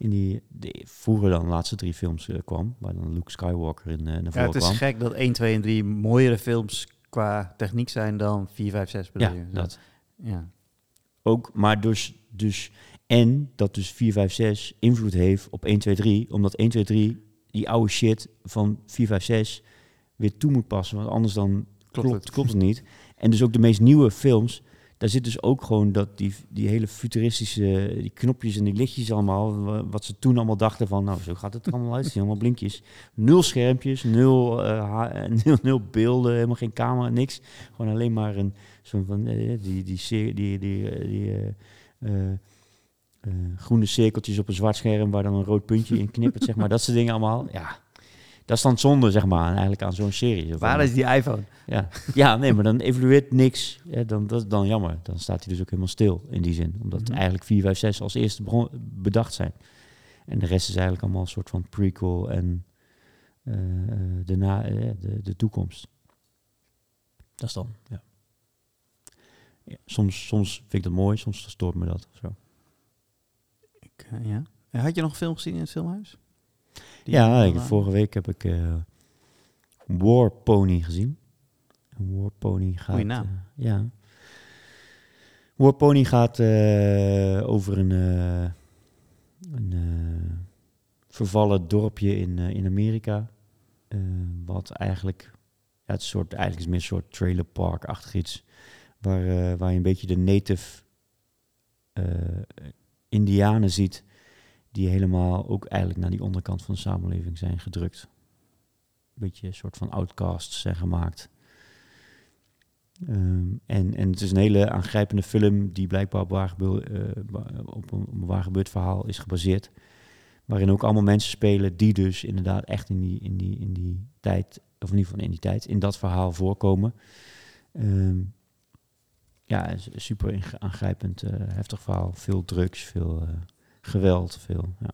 in die, de, vroeger dan de laatste drie films eh, kwam, waar dan Luke Skywalker in eh, naar Ja, voren het is kwam. gek dat 1, 2 en 3 mooiere films qua techniek zijn dan 4, 5, 6 bedoel Ja, je? dat. Ja. Ook, maar dus, dus, en dat dus 4, 5, 6 invloed heeft op 1, 2, 3, omdat 1, 2, 3 die oude shit van 4, 5, 6 weer toe moet passen, want anders dan klopt, klopt het niet. En dus ook de meest nieuwe films, daar zit dus ook gewoon dat die, die hele futuristische, die knopjes en die lichtjes allemaal, wat ze toen allemaal dachten van, nou, zo gaat het allemaal uit, allemaal blinkjes. Nul schermpjes, nul, uh, nul, nul beelden, helemaal geen camera, niks. Gewoon alleen maar een soort van, uh, die, die, die, die, groene cirkeltjes op een zwart scherm waar dan een rood puntje in knippert, zeg maar. Dat soort dingen allemaal, ja. Dat is dan zonde, zeg maar, eigenlijk aan zo'n serie. Waar is die iPhone? Ja, ja nee, maar dan evolueert niks. Ja, dan, dat is dan jammer. Dan staat hij dus ook helemaal stil in die zin. Omdat mm eigenlijk 4, 5, 6 als eerste bedacht zijn. En de rest is eigenlijk allemaal een soort van prequel en uh, de, na, uh, de, de toekomst. Dat is dan, ja. ja. soms, soms vind ik dat mooi, soms stoort me dat. Zo. Ik, uh, ja. Had je nog film gezien in het filmhuis? Ja, ik, vorige week heb ik uh, War Pony gezien. War Pony gaat... Goeie naam. Uh, ja. War Pony gaat uh, over een, een vervallen dorpje in, in Amerika. wat eigenlijk... Ja, het, soort, eigenlijk is meer een soort trailerpark-achtig iets. Waar, waar je een beetje de native indianen ziet die helemaal ook eigenlijk naar die onderkant van de samenleving zijn gedrukt. Een beetje een soort van outcasts zijn gemaakt. Um, en, en het is een hele aangrijpende film die blijkbaar op, op, een, op waar gebeurd verhaal is gebaseerd. Waarin ook allemaal mensen spelen die dus inderdaad echt in die, in die, in die tijd, of in ieder geval in die tijd, in dat verhaal voorkomen. Um, ja, super aangrijpend, uh, heftig verhaal. Veel drugs, veel... Uh, geweld, veel. Ja.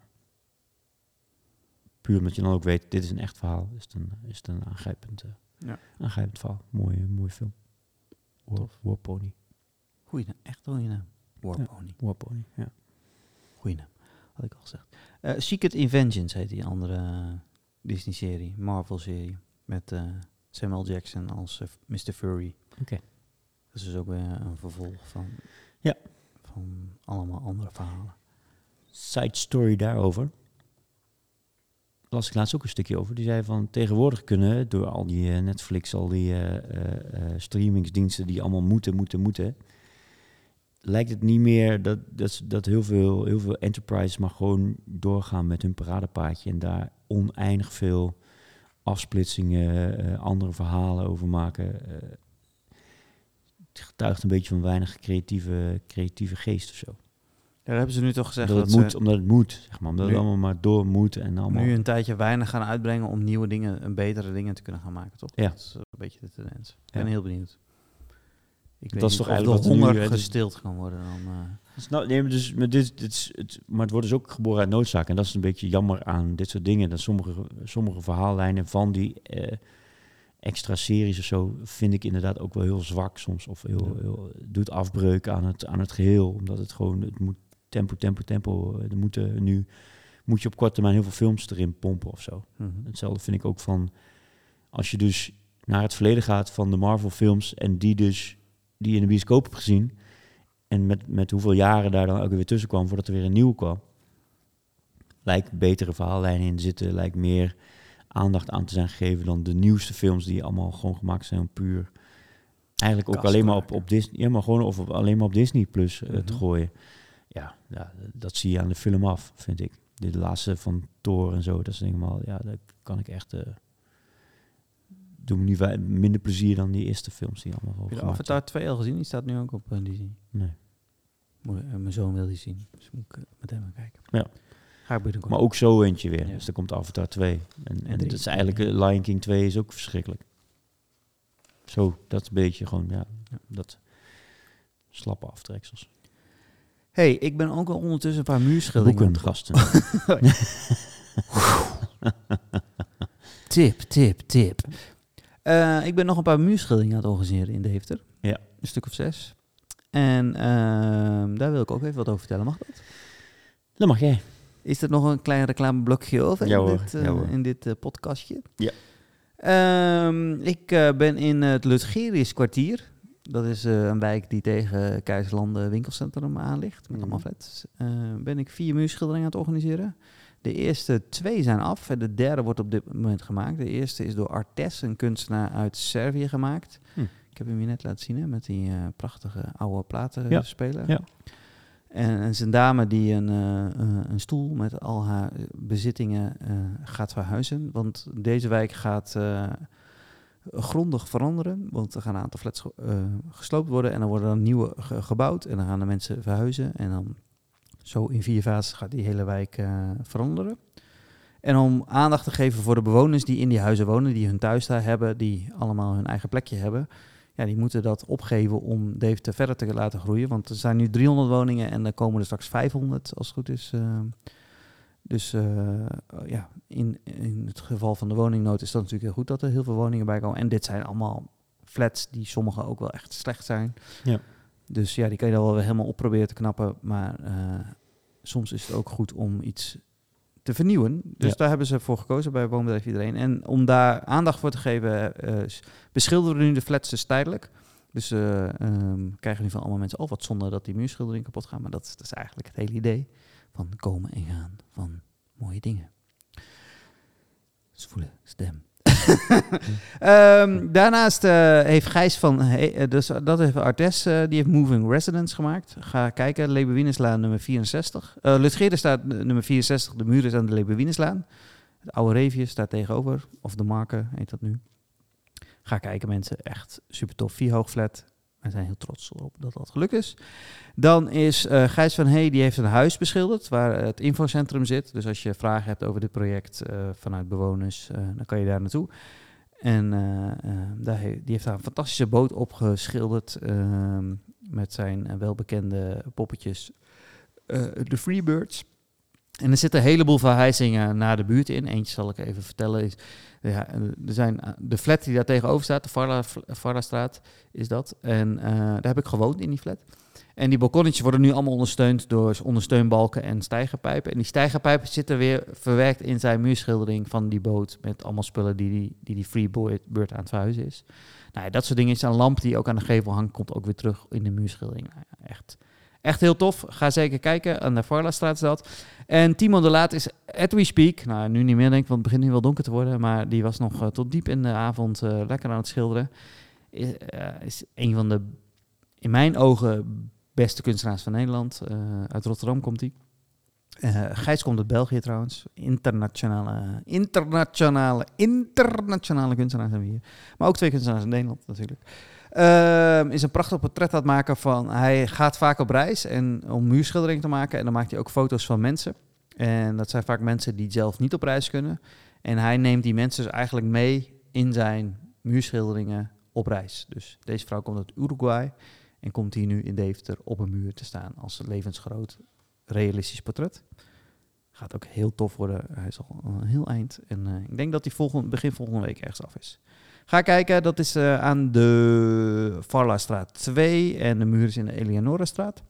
Puur omdat je dan ook weet, dit is een echt verhaal, is het een, is het een aangrijpend, uh, ja. aangrijpend verhaal. Mooie, mooie film. War, War Pony. Goeie naam, echt goede naam. War Pony. War Pony, ja. Goeie naam, had ik al gezegd. Uh, Secret Inventions heet die andere Disney-serie, Marvel-serie. Met uh, Samuel Jackson als Mr. Furry. Oké. Okay. Dat is dus ook weer een vervolg van, ja. van allemaal andere verhalen side story daarover. Las ik laatst ook een stukje over. Die zei van tegenwoordig kunnen door al die uh, Netflix, al die uh, uh, streamingsdiensten die allemaal moeten, moeten, moeten. Lijkt het niet meer dat, dat, dat heel, veel, heel veel enterprises maar gewoon doorgaan met hun paradepaadje en daar oneindig veel afsplitsingen, andere verhalen over maken. het getuigt een beetje van weinig creatieve, creatieve geest of zo. Daar hebben ze nu toch gezegd dat, het moet, omdat het moet, zeg maar, omdat het allemaal maar door moet en allemaal. Nu een tijdje weinig gaan uitbrengen om nieuwe dingen, een betere dingen te kunnen gaan maken, toch? Ja. Dat is een beetje de tendens. Ik ben heel benieuwd. Ik dat is toch eigenlijk de honger nu, gestild kan worden dan. Uh... Nou, nee, dus, maar, dit, dit is het, maar het wordt dus ook geboren uit noodzaak. En dat is een beetje jammer aan dit soort dingen. Dat sommige, sommige verhaallijnen van die uh, extra series of zo vind ik inderdaad ook wel heel zwak soms. Of heel, heel, doet afbreuk aan het, aan het geheel. Omdat het gewoon, het moet tempo, tempo, tempo. Er moeten nu moet je op korte termijn heel veel films erin pompen of zo. Mhm. Hetzelfde vind ik ook van als je dus naar het verleden gaat van de Marvel films en die dus die in de bioscoop hebt gezien en met, met hoeveel jaren daar dan ook weer tussen kwam voordat er weer een nieuw kwam. Lijkt betere verhaallijnen in zitten, lijkt meer aandacht aan te zijn gegeven dan de nieuwste films die allemaal gewoon gemaakt zijn puur eigenlijk ook alleen maar op, op Disney, ja, maar gewoon of alleen maar op Disney Plus uh, te mhm. gooien ja, ja, dat zie je aan de film af, vind ik. De laatste van Thor en zo, dat is helemaal, ja, dat kan ik echt... Uh, doe me nu minder plezier dan die eerste films die allemaal Heb je Avatar 2 al gezien? Die staat nu ook op uh, Disney. Nee. Moet, uh, mijn zoon wil die zien, dus moet ik meteen maar kijken. Ja. Ga ik binnenkort. Maar ook zo eentje weer. Ja. Dus er komt Avatar 2. En, en, en dat is eigenlijk, Lion King 2 is ook verschrikkelijk. Zo, dat is een beetje gewoon, ja, ja. dat slappe aftreksels hey, ik ben ook al ondertussen een paar muurschilderingen. gasten. tip, tip, tip. Uh, ik ben nog een paar muurschilderingen aan het organiseren in Deventer. Ja. Een stuk of zes. En uh, daar wil ik ook even wat over vertellen. Mag dat? Dat mag jij. Is er nog een klein reclameblokje over ja, in, dit, uh, in dit uh, podcastje? Ja. Um, ik ben in het Lutgerius kwartier. Dat is uh, een wijk die tegen Keizerlanden winkelcentrum aan ligt, met allemaal mhm. flats. Uh, ben ik vier muurschilderingen aan het organiseren. De eerste twee zijn af en de derde wordt op dit moment gemaakt. De eerste is door Artes, een kunstenaar uit Servië, gemaakt. Hm. Ik heb hem je net laten zien, hè, met die eh, prachtige oude platenspeler. Ja. En, en zijn dame die een, eh, eh, een stoel met al haar bezittingen eh, gaat verhuizen. Want deze wijk gaat eh, grondig veranderen. Want er gaan een aantal flats eh, gesloopt worden. En dan worden er nieuwe ge- gebouwd. En dan gaan de mensen verhuizen. En dan zo in vier fases gaat die hele wijk eh, veranderen. En om aandacht te geven voor de bewoners die in die huizen wonen, die hun thuis daar hebben, die allemaal hun eigen plekje hebben. Ja, die moeten dat opgeven om Deventer verder te laten groeien. Want er zijn nu 300 woningen en er komen er straks 500 als het goed is. eh. Dus eh, ja, in, in het geval van de woningnood is dat natuurlijk heel goed dat er heel veel woningen bij komen. En dit zijn allemaal flats die sommige ook wel echt slecht zijn. Ja. Dus ja, die kan je dan wel weer helemaal op proberen te knappen. Maar eh, soms is het ook goed om iets te vernieuwen. Dus Ja. daar hebben ze voor gekozen bij Woonbedrijf Iedereen. En om daar aandacht voor te geven, eh, s- beschilderen we nu de flats dus tijdelijk. Dus eh ehm, krijgen nu van allemaal mensen al wat zonder dat die muurschildering kapot gaat. Maar dat, is- dat is eigenlijk het hele idee van komen en gaan van mooie dingen. Voelen, stem. Ehm, daarnaast eh, heeft Gijs van, dus dat heeft Artes, eh, die heeft Moving Residence gemaakt. Ga kijken, Lebewineslaan nummer 64. Uh, Lutgeerde staat nummer 64, de muur is aan de Lebewineslaan. Het oude Reefje staat tegenover, of de Marken heet dat nu. Ga kijken mensen, echt super tof. Vier We zijn heel trots op dat dat gelukt is. Dan is eh, Gijs van Hey, die heeft een huis beschilderd waar het infocentrum zit. Dus als je vragen hebt over dit project eh, vanuit bewoners, eh, dan kan je daar naartoe. En daar die heeft daar een fantastische boot opgeschilderd ehm, met zijn welbekende poppetjes, de Freebirds. En er zitten een heleboel verhuizingen naar de buurt in. Eentje zal ik even vertellen. Is, ja, er zijn, eh, de flat die daar tegenover staat, de Varla, Varlastraat, is dat. En eh, daar heb ik gewoond in die flat. En die balkonnetjes worden nu allemaal ondersteund door ondersteunbalken en stijgerpijpen. En die stijgerpijpen zitten weer verwerkt in zijn muurschildering van die boot. Met allemaal spullen die die, die, die Freebird aan het verhuizen is. Nou ja, dat soort dingen. is een lamp die ook aan de gevel hangt, komt ook weer terug in de muurschildering. Nou echt, echt heel tof. Ga zeker kijken. Aan de Varlastraat dat. En Timo de Laat is at we speak. Nou, nu niet meer denk ik, want het begint nu wel donker te worden. Maar die was nog eh, tot diep in de avond eh, lekker aan het schilderen. Is, eh, is een van de, in mijn ogen, beste kunstenaars van Nederland. Uit Rotterdam komt hij. Eh Gijs komt uit België trouwens. Internationale, internationale, internationale kunstenaars hebben we hier. Maar ook twee kunstenaars in Nederland natuurlijk. Ehm, is een prachtig portret aan het maken van... Hij gaat vaak op reis en, om muurschildering te maken. En dan maakt hij ook foto's van mensen. En dat zijn vaak mensen die zelf niet op reis kunnen. En hij neemt die mensen dus eigenlijk mee in zijn muurschilderingen op reis. Dus deze vrouw komt uit Uruguay en komt hier nu in Deventer op een muur te staan als levensgroot realistisch portret. Gaat ook heel tof worden. Hij is al een heel eind. En eh, ik denk dat hij begin volgende week ergens af is. Ga kijken, dat is eh, aan de Varlastraat 2 en de muur is in de Eleonorastraat.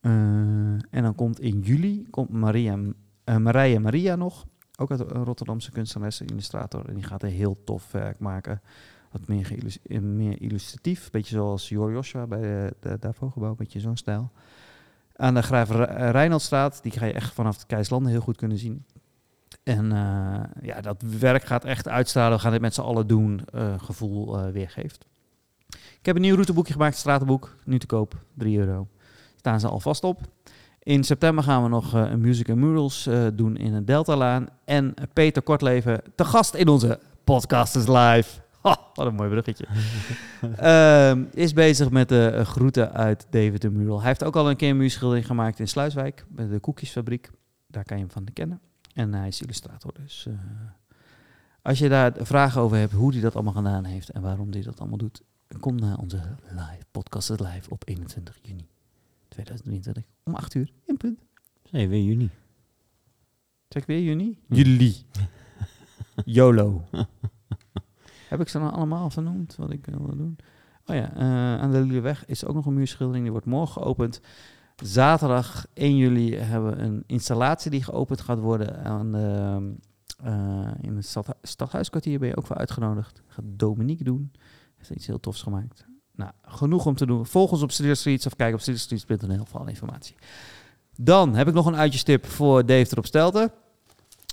Eh, en dan komt in juli komt Maria, eh, Marije Maria nog. Ook uit een Rotterdamse kunstenares, illustrator. En die gaat een heel tof werk maken. Wat meer, meer illustratief. Beetje zoals Jor Joshua bij de, de Davo-gebouw. Beetje zo'n stijl. Aan de Graaf Re- Reinaldstraat. Die ga je echt vanaf het Keizlanden heel goed kunnen zien. En eh, ja, dat werk gaat echt uitstralen. We gaan dit met z'n allen doen. eh, gevoel eh, weergeeft. Ik heb een nieuw routeboekje gemaakt. Stratenboek. Nu te koop. 3 euro. Staan ze alvast op. In september gaan we nog een Music and Murals doen in het Deltalaan. En Peter Kortleven te gast in onze Podcasters Live. Wat een mooi bruggetje. Ehm, is bezig met de groeten uit David de Mural. Hij heeft ook al een keer een muurschildering gemaakt in Sluiswijk. Bij de koekjesfabriek. Daar kan je hem van kennen. En hij is illustrator. Dus eh, als je daar vragen over hebt hoe hij dat allemaal gedaan heeft. En waarom hij dat allemaal doet. Kom naar onze live Podcasters Live op 21 juni 2023. Om 8 uur in punt. Nee, weer juni. Zeg weer juni? Juli. YOLO. Heb ik ze dan allemaal vernoemd wat ik wilde doen? Oh ja, eh, aan de Lilleweg is ook nog een muurschildering. Die wordt morgen geopend. Zaterdag 1 juli hebben we een installatie die geopend gaat worden. Aan de, eh, in het stad, stadhuiskwartier ben je ook voor uitgenodigd. Gaat Dominique doen. Heeft iets heel tofs gemaakt. Nou, genoeg om te doen. Volg ons op Street Streets of kijk op streetstreets.nl voor alle informatie. Dan heb ik nog een uitjestip voor Dave erop Stelten.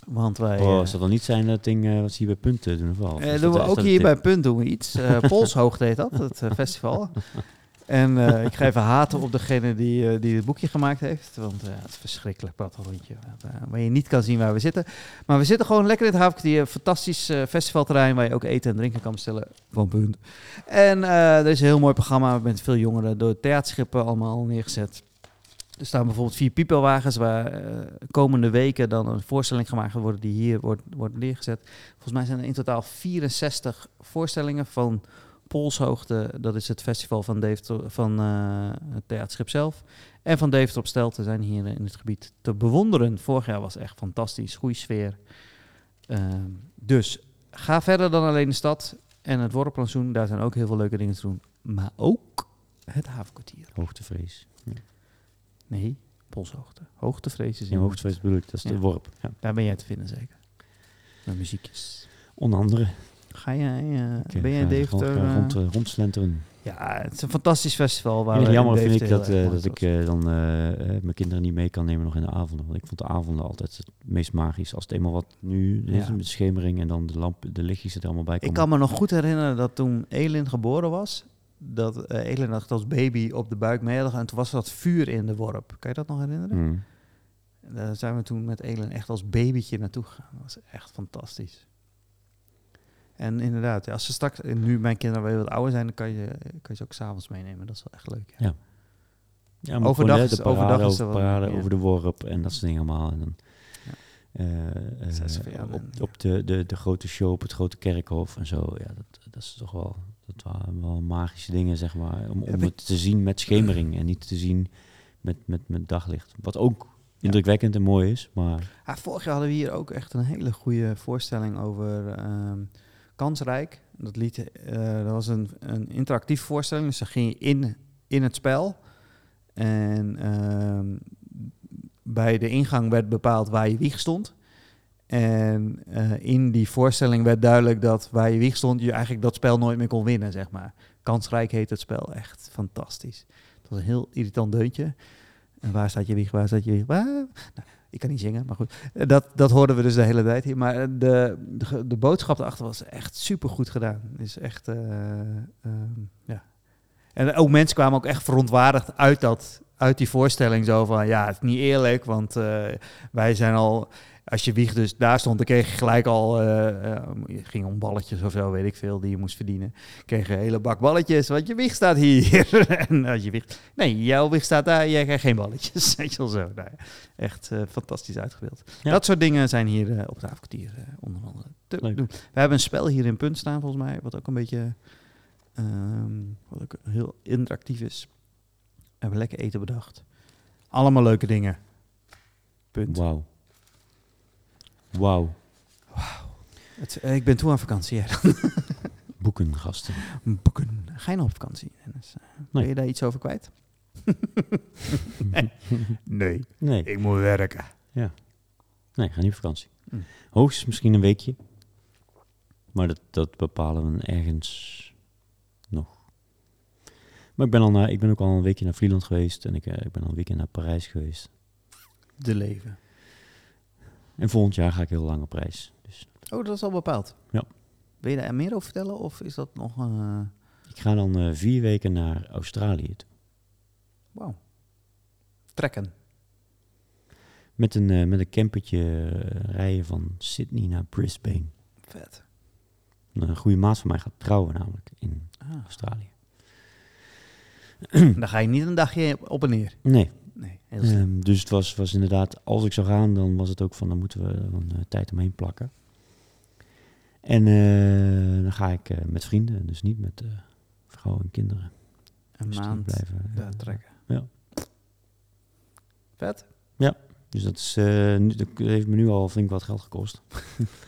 Want wij... Oh, eh, als dat dan niet zijn dat ding eh, wat ze hier bij punten doen of wel? Eh, doen we ook hier bij? Punt doen we iets. Eh Polshoogte heet dat, het eh, festival. En eh, ik ga even haten op degene die, eh, die het boekje gemaakt heeft. Want eh, het is verschrikkelijk. Uh, waar je niet kan zien waar we zitten. Maar we zitten gewoon lekker in het havenkwartier. Een Fantastisch festivalterrein waar je ook eten en drinken kan bestellen. Van Punt. En er is een heel mooi programma met veel jongeren door theaterschippen allemaal neergezet. Er staan bijvoorbeeld vier piepelwagens waar komende weken dan een voorstelling gemaakt worden die hier wordt, wordt neergezet. Volgens mij zijn er in totaal 64 voorstellingen van Polshoogte. Dat is het festival van, Deventer, van eh, het theaterschip zelf. En van Deventer op Stelten zijn hier in het gebied te bewonderen. Vorig jaar was echt fantastisch, goede sfeer. Ehm, dus ga verder dan alleen de stad en het Worpenplantsoen. Daar zijn ook heel veel leuke dingen te doen. Maar ook het havenkwartier. Hoogtevrees. Ja, Nee, Polshoogte. Hoogtevrees is ja in hoogtevrees bedoel ik, dat is Ja. de worp. Ja. Daar ben jij te vinden zeker. Met muziekjes. Onder andere. Ga jij, eh, Ik, ben jij Deventer? gewoon, eh, rond, eh, rondslenteren. ja, het is een fantastisch festival. Waar jammer vind ik dat, dat ik dan mijn kinderen niet mee kan nemen nog in de avonden. Want ik vond de avonden altijd het meest magisch. Als het eenmaal wat nu is, Ja. met schemering en dan de lamp, de lichtjes er allemaal bij Ik komen. kan me nog goed herinneren dat toen Elin geboren was, dat Elin dacht als baby op de buik mee en toen was dat vuur in de worp. Kan je dat nog herinneren? Mm. Daar zijn we toen met Elin echt als babytje naartoe gegaan. Dat was echt fantastisch. En inderdaad, ja, als ze straks, en nu mijn kinderen weer wat ouder zijn, dan kan je, kan je ze ook s'avonds meenemen. Dat is wel echt leuk. Ja. Ja. Ja, maar Overdag gewoon, is- de parade, overdag is over, er parade ja. over de worp en dat soort dingen allemaal. En dan, Ja. eh, eh, op, de, de, de grote show op het grote kerkhof en zo. Ja, dat, dat is toch wel, dat waren wel magische dingen, zeg maar. Om, om het te zien met schemering en niet te zien met, met, met daglicht. Wat ook indrukwekkend en mooi is, maar... Ah, vorig jaar hadden we hier ook echt een hele goede voorstelling over ehm, Kansrijk. Dat, liet, eh, dat was een, een interactieve voorstelling, dus dan ging je in, in het spel. En ehm, bij de ingang werd bepaald waar je wieg stond. En eh, in die voorstelling werd duidelijk dat waar je wieg stond, je eigenlijk dat spel nooit meer kon winnen, zeg maar. Kansrijk heet het spel, echt fantastisch. Het was een heel irritant deuntje. En waar staat je wieg, waar staat je wieg? Nou, ik kan niet zingen, maar goed. Eh, Dat, dat hoorden we dus de hele tijd hier. Maar eh, de, de, boodschap erachter was echt super goed gedaan. Is echt, eh, ehm, ja. En ook mensen kwamen ook echt verontwaardigd uit, dat, uit die voorstelling. Zo van, ja, het is niet eerlijk, want wij zijn al... Als je wieg dus daar stond, dan kreeg je gelijk al... het ging om balletjes of zo, weet ik veel, die je moest verdienen. Kreeg je een hele bak balletjes, want je wieg staat hier. en als je wieg... Nee, jouw wieg staat daar, jij krijgt geen balletjes. Weet je wel zo. Nou, echt eh, fantastisch uitgebeeld. Ja. Dat soort dingen zijn hier op het avondkwartier onder andere te Leuk. doen. We hebben een spel hier in Punt staan, volgens mij, wat ook een beetje ehm, wat ook heel interactief is. We hebben lekker eten bedacht. Allemaal leuke dingen. Punt. Wauw. Wauw. Eh, ik ben toe aan vakantie. Ja. Boeken, gasten. Boeken. Ga je nog op vakantie? Dennis? Eh, Ben Nee. je daar iets over kwijt? nee. nee, Nee, ik moet werken. nee, ik ga niet op vakantie. Hm. Hoogstens misschien een weekje. Maar dat, dat bepalen we ergens nog. Maar ik ben, al naar, ik ben ook al een weekje naar Vlieland geweest. En ik, eh, ik ben al een weekend naar Parijs geweest. De leven. En volgend jaar ga ik heel lang op reis. Dus Oh, dat is al bepaald. Ja. Wil je daar meer over vertellen? Of is dat nog... eh ik ga dan eh, vier weken naar Australië toe. Wauw. Trekken. Met een, eh, met een campertje rijden van Sydney naar Brisbane. Vet. Een goede maat van mij gaat trouwen namelijk in Ah. Australië. Dan ga je niet een dagje op en neer. Nee, Nee, heel. Ehm, dus het was, was inderdaad, als ik zou gaan, dan was het ook van, dan moeten we een eh, tijd omheen plakken. En eh, dan ga ik eh, met vrienden, dus niet met vrouw en kinderen. een Dus maand blijven. daar trekken. ja. Vet. Dus dat, is, nu, dat heeft me nu al flink wat geld gekost.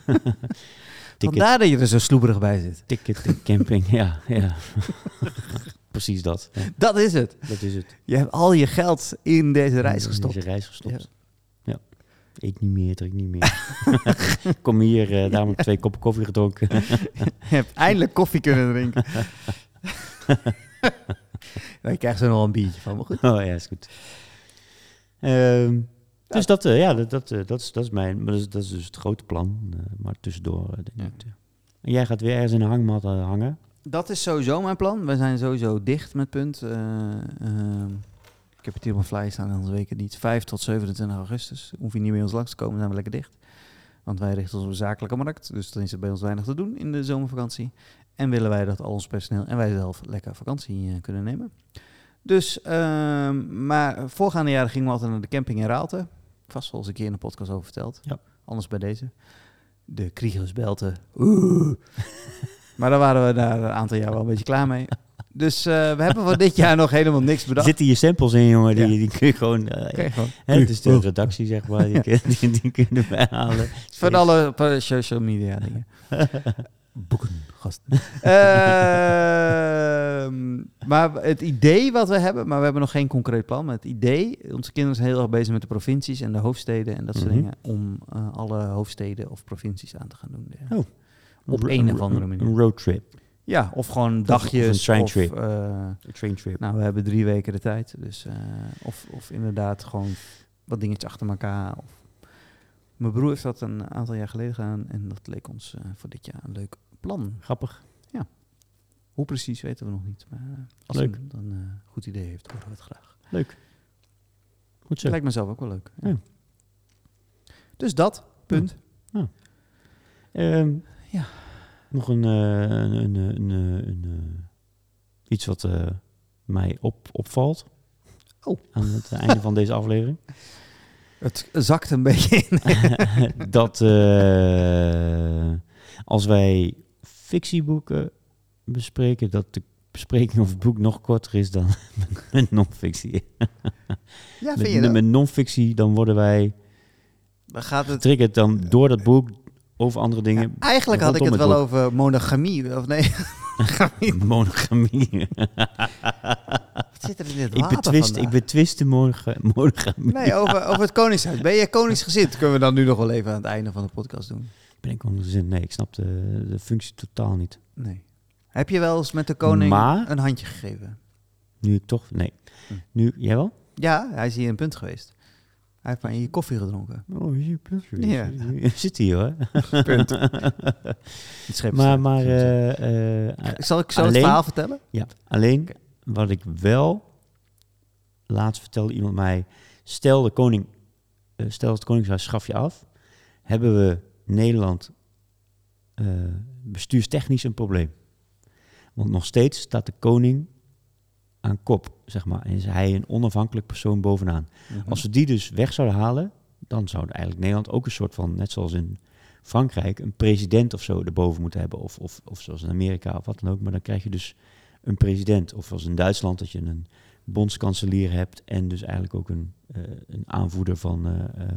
ticket, Vandaar dat je er zo sloeberig bij zit. ticket en camping, ja, ja. Precies dat. Ja, Dat is het. dat is het. Je hebt al je geld in deze reis In gestopt. Deze reis gestopt. Ja. Eet niet meer, drink niet meer. Kom hier, eh daarom heb ik twee koppen koffie gedronken. Je hebt eindelijk koffie kunnen drinken. Dan krijg zo nog een biertje van. Maar goed. Oh ja, is goed. Ehm, Dus dat, eh, ja, dat, dat, eh, dat, is, dat is mijn, maar dat is, dat is dus het grote plan. maar tussendoor, denk Ja. ik. ja. En jij gaat weer ergens in een hangmat hangen. Dat is sowieso mijn plan. We zijn sowieso dicht met punt. Eh, ehm, ik heb het hier op mijn flyer staan in onze weken niet. 5 tot 27 augustus. Hoef je niet bij ons langs te komen, zijn we lekker dicht. Want wij richten ons op de zakelijke markt. Dus dan is er bij ons weinig te doen in de zomervakantie. En willen wij dat al ons personeel en wij zelf lekker vakantie eh, kunnen nemen. Dus, ehm, maar voorgaande jaren gingen we altijd naar de camping in Raalte. Vast wel eens een keer in de podcast over verteld. Ja. Anders bij deze. De Kriegersbelten. Oeh. maar daar waren we daar een aantal jaar wel een beetje klaar mee. Dus eh, we hebben voor dit jaar nog helemaal niks Er bedacht. zitten hier samples in, jongen. Die, Ja. die kun je gewoon... eh, Oké, gewoon. hè, het is de redactie, zeg maar. Die, die, die kun je erbij halen. Van alle van social media dingen. Boeken, gasten. Ehm, maar het idee wat we hebben, maar we hebben nog geen concreet plan. Maar het idee, onze kinderen zijn heel erg bezig met de provincies en de hoofdsteden en dat soort Mhm. dingen. Om eh, alle hoofdsteden of provincies aan te gaan doen. Ja. Oh. Op Een- een een- of andere manier. Een roadtrip. Ja, of gewoon of dagjes. een train of, trip. eh, Een train trip. nou, we hebben drie weken de tijd. Dus, eh, of, of inderdaad gewoon wat dingetjes achter elkaar. Of... Mijn broer heeft dat een aantal jaar geleden gedaan. En dat leek ons eh, voor dit jaar een leuk plan. Grappig. Hoe precies weten we nog niet. Maar eh, als Leuk. iemand een eh, goed idee heeft, horen we het graag. Leuk. Goed zo. lijkt mezelf ook wel leuk. ja. Ja. Dus dat, punt. Ehm, Ja. Nog een, eh, een, een, een, een, eh, iets wat eh, mij op, opvalt. Oh. Aan het einde van deze aflevering. Het zakt een beetje in. dat als wij fictieboeken bespreken, dat de bespreking of het boek nog korter is dan met non-fictie. Ja, Met, vind je dat? met non-fictie dan worden wij gaat het... getriggerd dan door dat boek over andere dingen. Ja, eigenlijk had ik het wel over monogamie. Of nee, Monogamie. wat zit er in dit ik betwist, vandaag? ik betwist de monoga- monogamie. Nee, over, over het koningshuis. Ben je koningsgezind? Kunnen we dan nu nog wel even aan het einde van de podcast doen? Ben ik onzin? Nee, ik snap de, de functie totaal niet. Nee. Heb je wel eens met de koning Maar- een handje gegeven? Nu ik toch... Nee. Hm. Nu, jij wel? Ja, hij is hier een punt geweest. Hij heeft maar in je koffie gedronken. Oh, hier, plus. Ja. Zit hier hoor. Punt. Het Maar, maar eh, eh, zal ik zo het verhaal vertellen? ja, alleen wat ik wel... Laatst vertelde iemand mij... Stel, de koning, eh, stel het koningshuis schaf je af. Hebben we Nederland eh, bestuurstechnisch een probleem. Want nog steeds staat de koning aan kop, zeg maar. En is hij een onafhankelijk persoon bovenaan. Mhm. Als we die dus weg zouden halen, dan zou eigenlijk Nederland ook een soort van, net zoals in Frankrijk, een president of zo erboven moeten hebben. Of, of, of zoals in Amerika of wat dan ook. Maar dan krijg je dus een president. Of zoals in Duitsland dat je een bondskanselier hebt en dus eigenlijk ook een, eh, een aanvoerder van, eh, eh,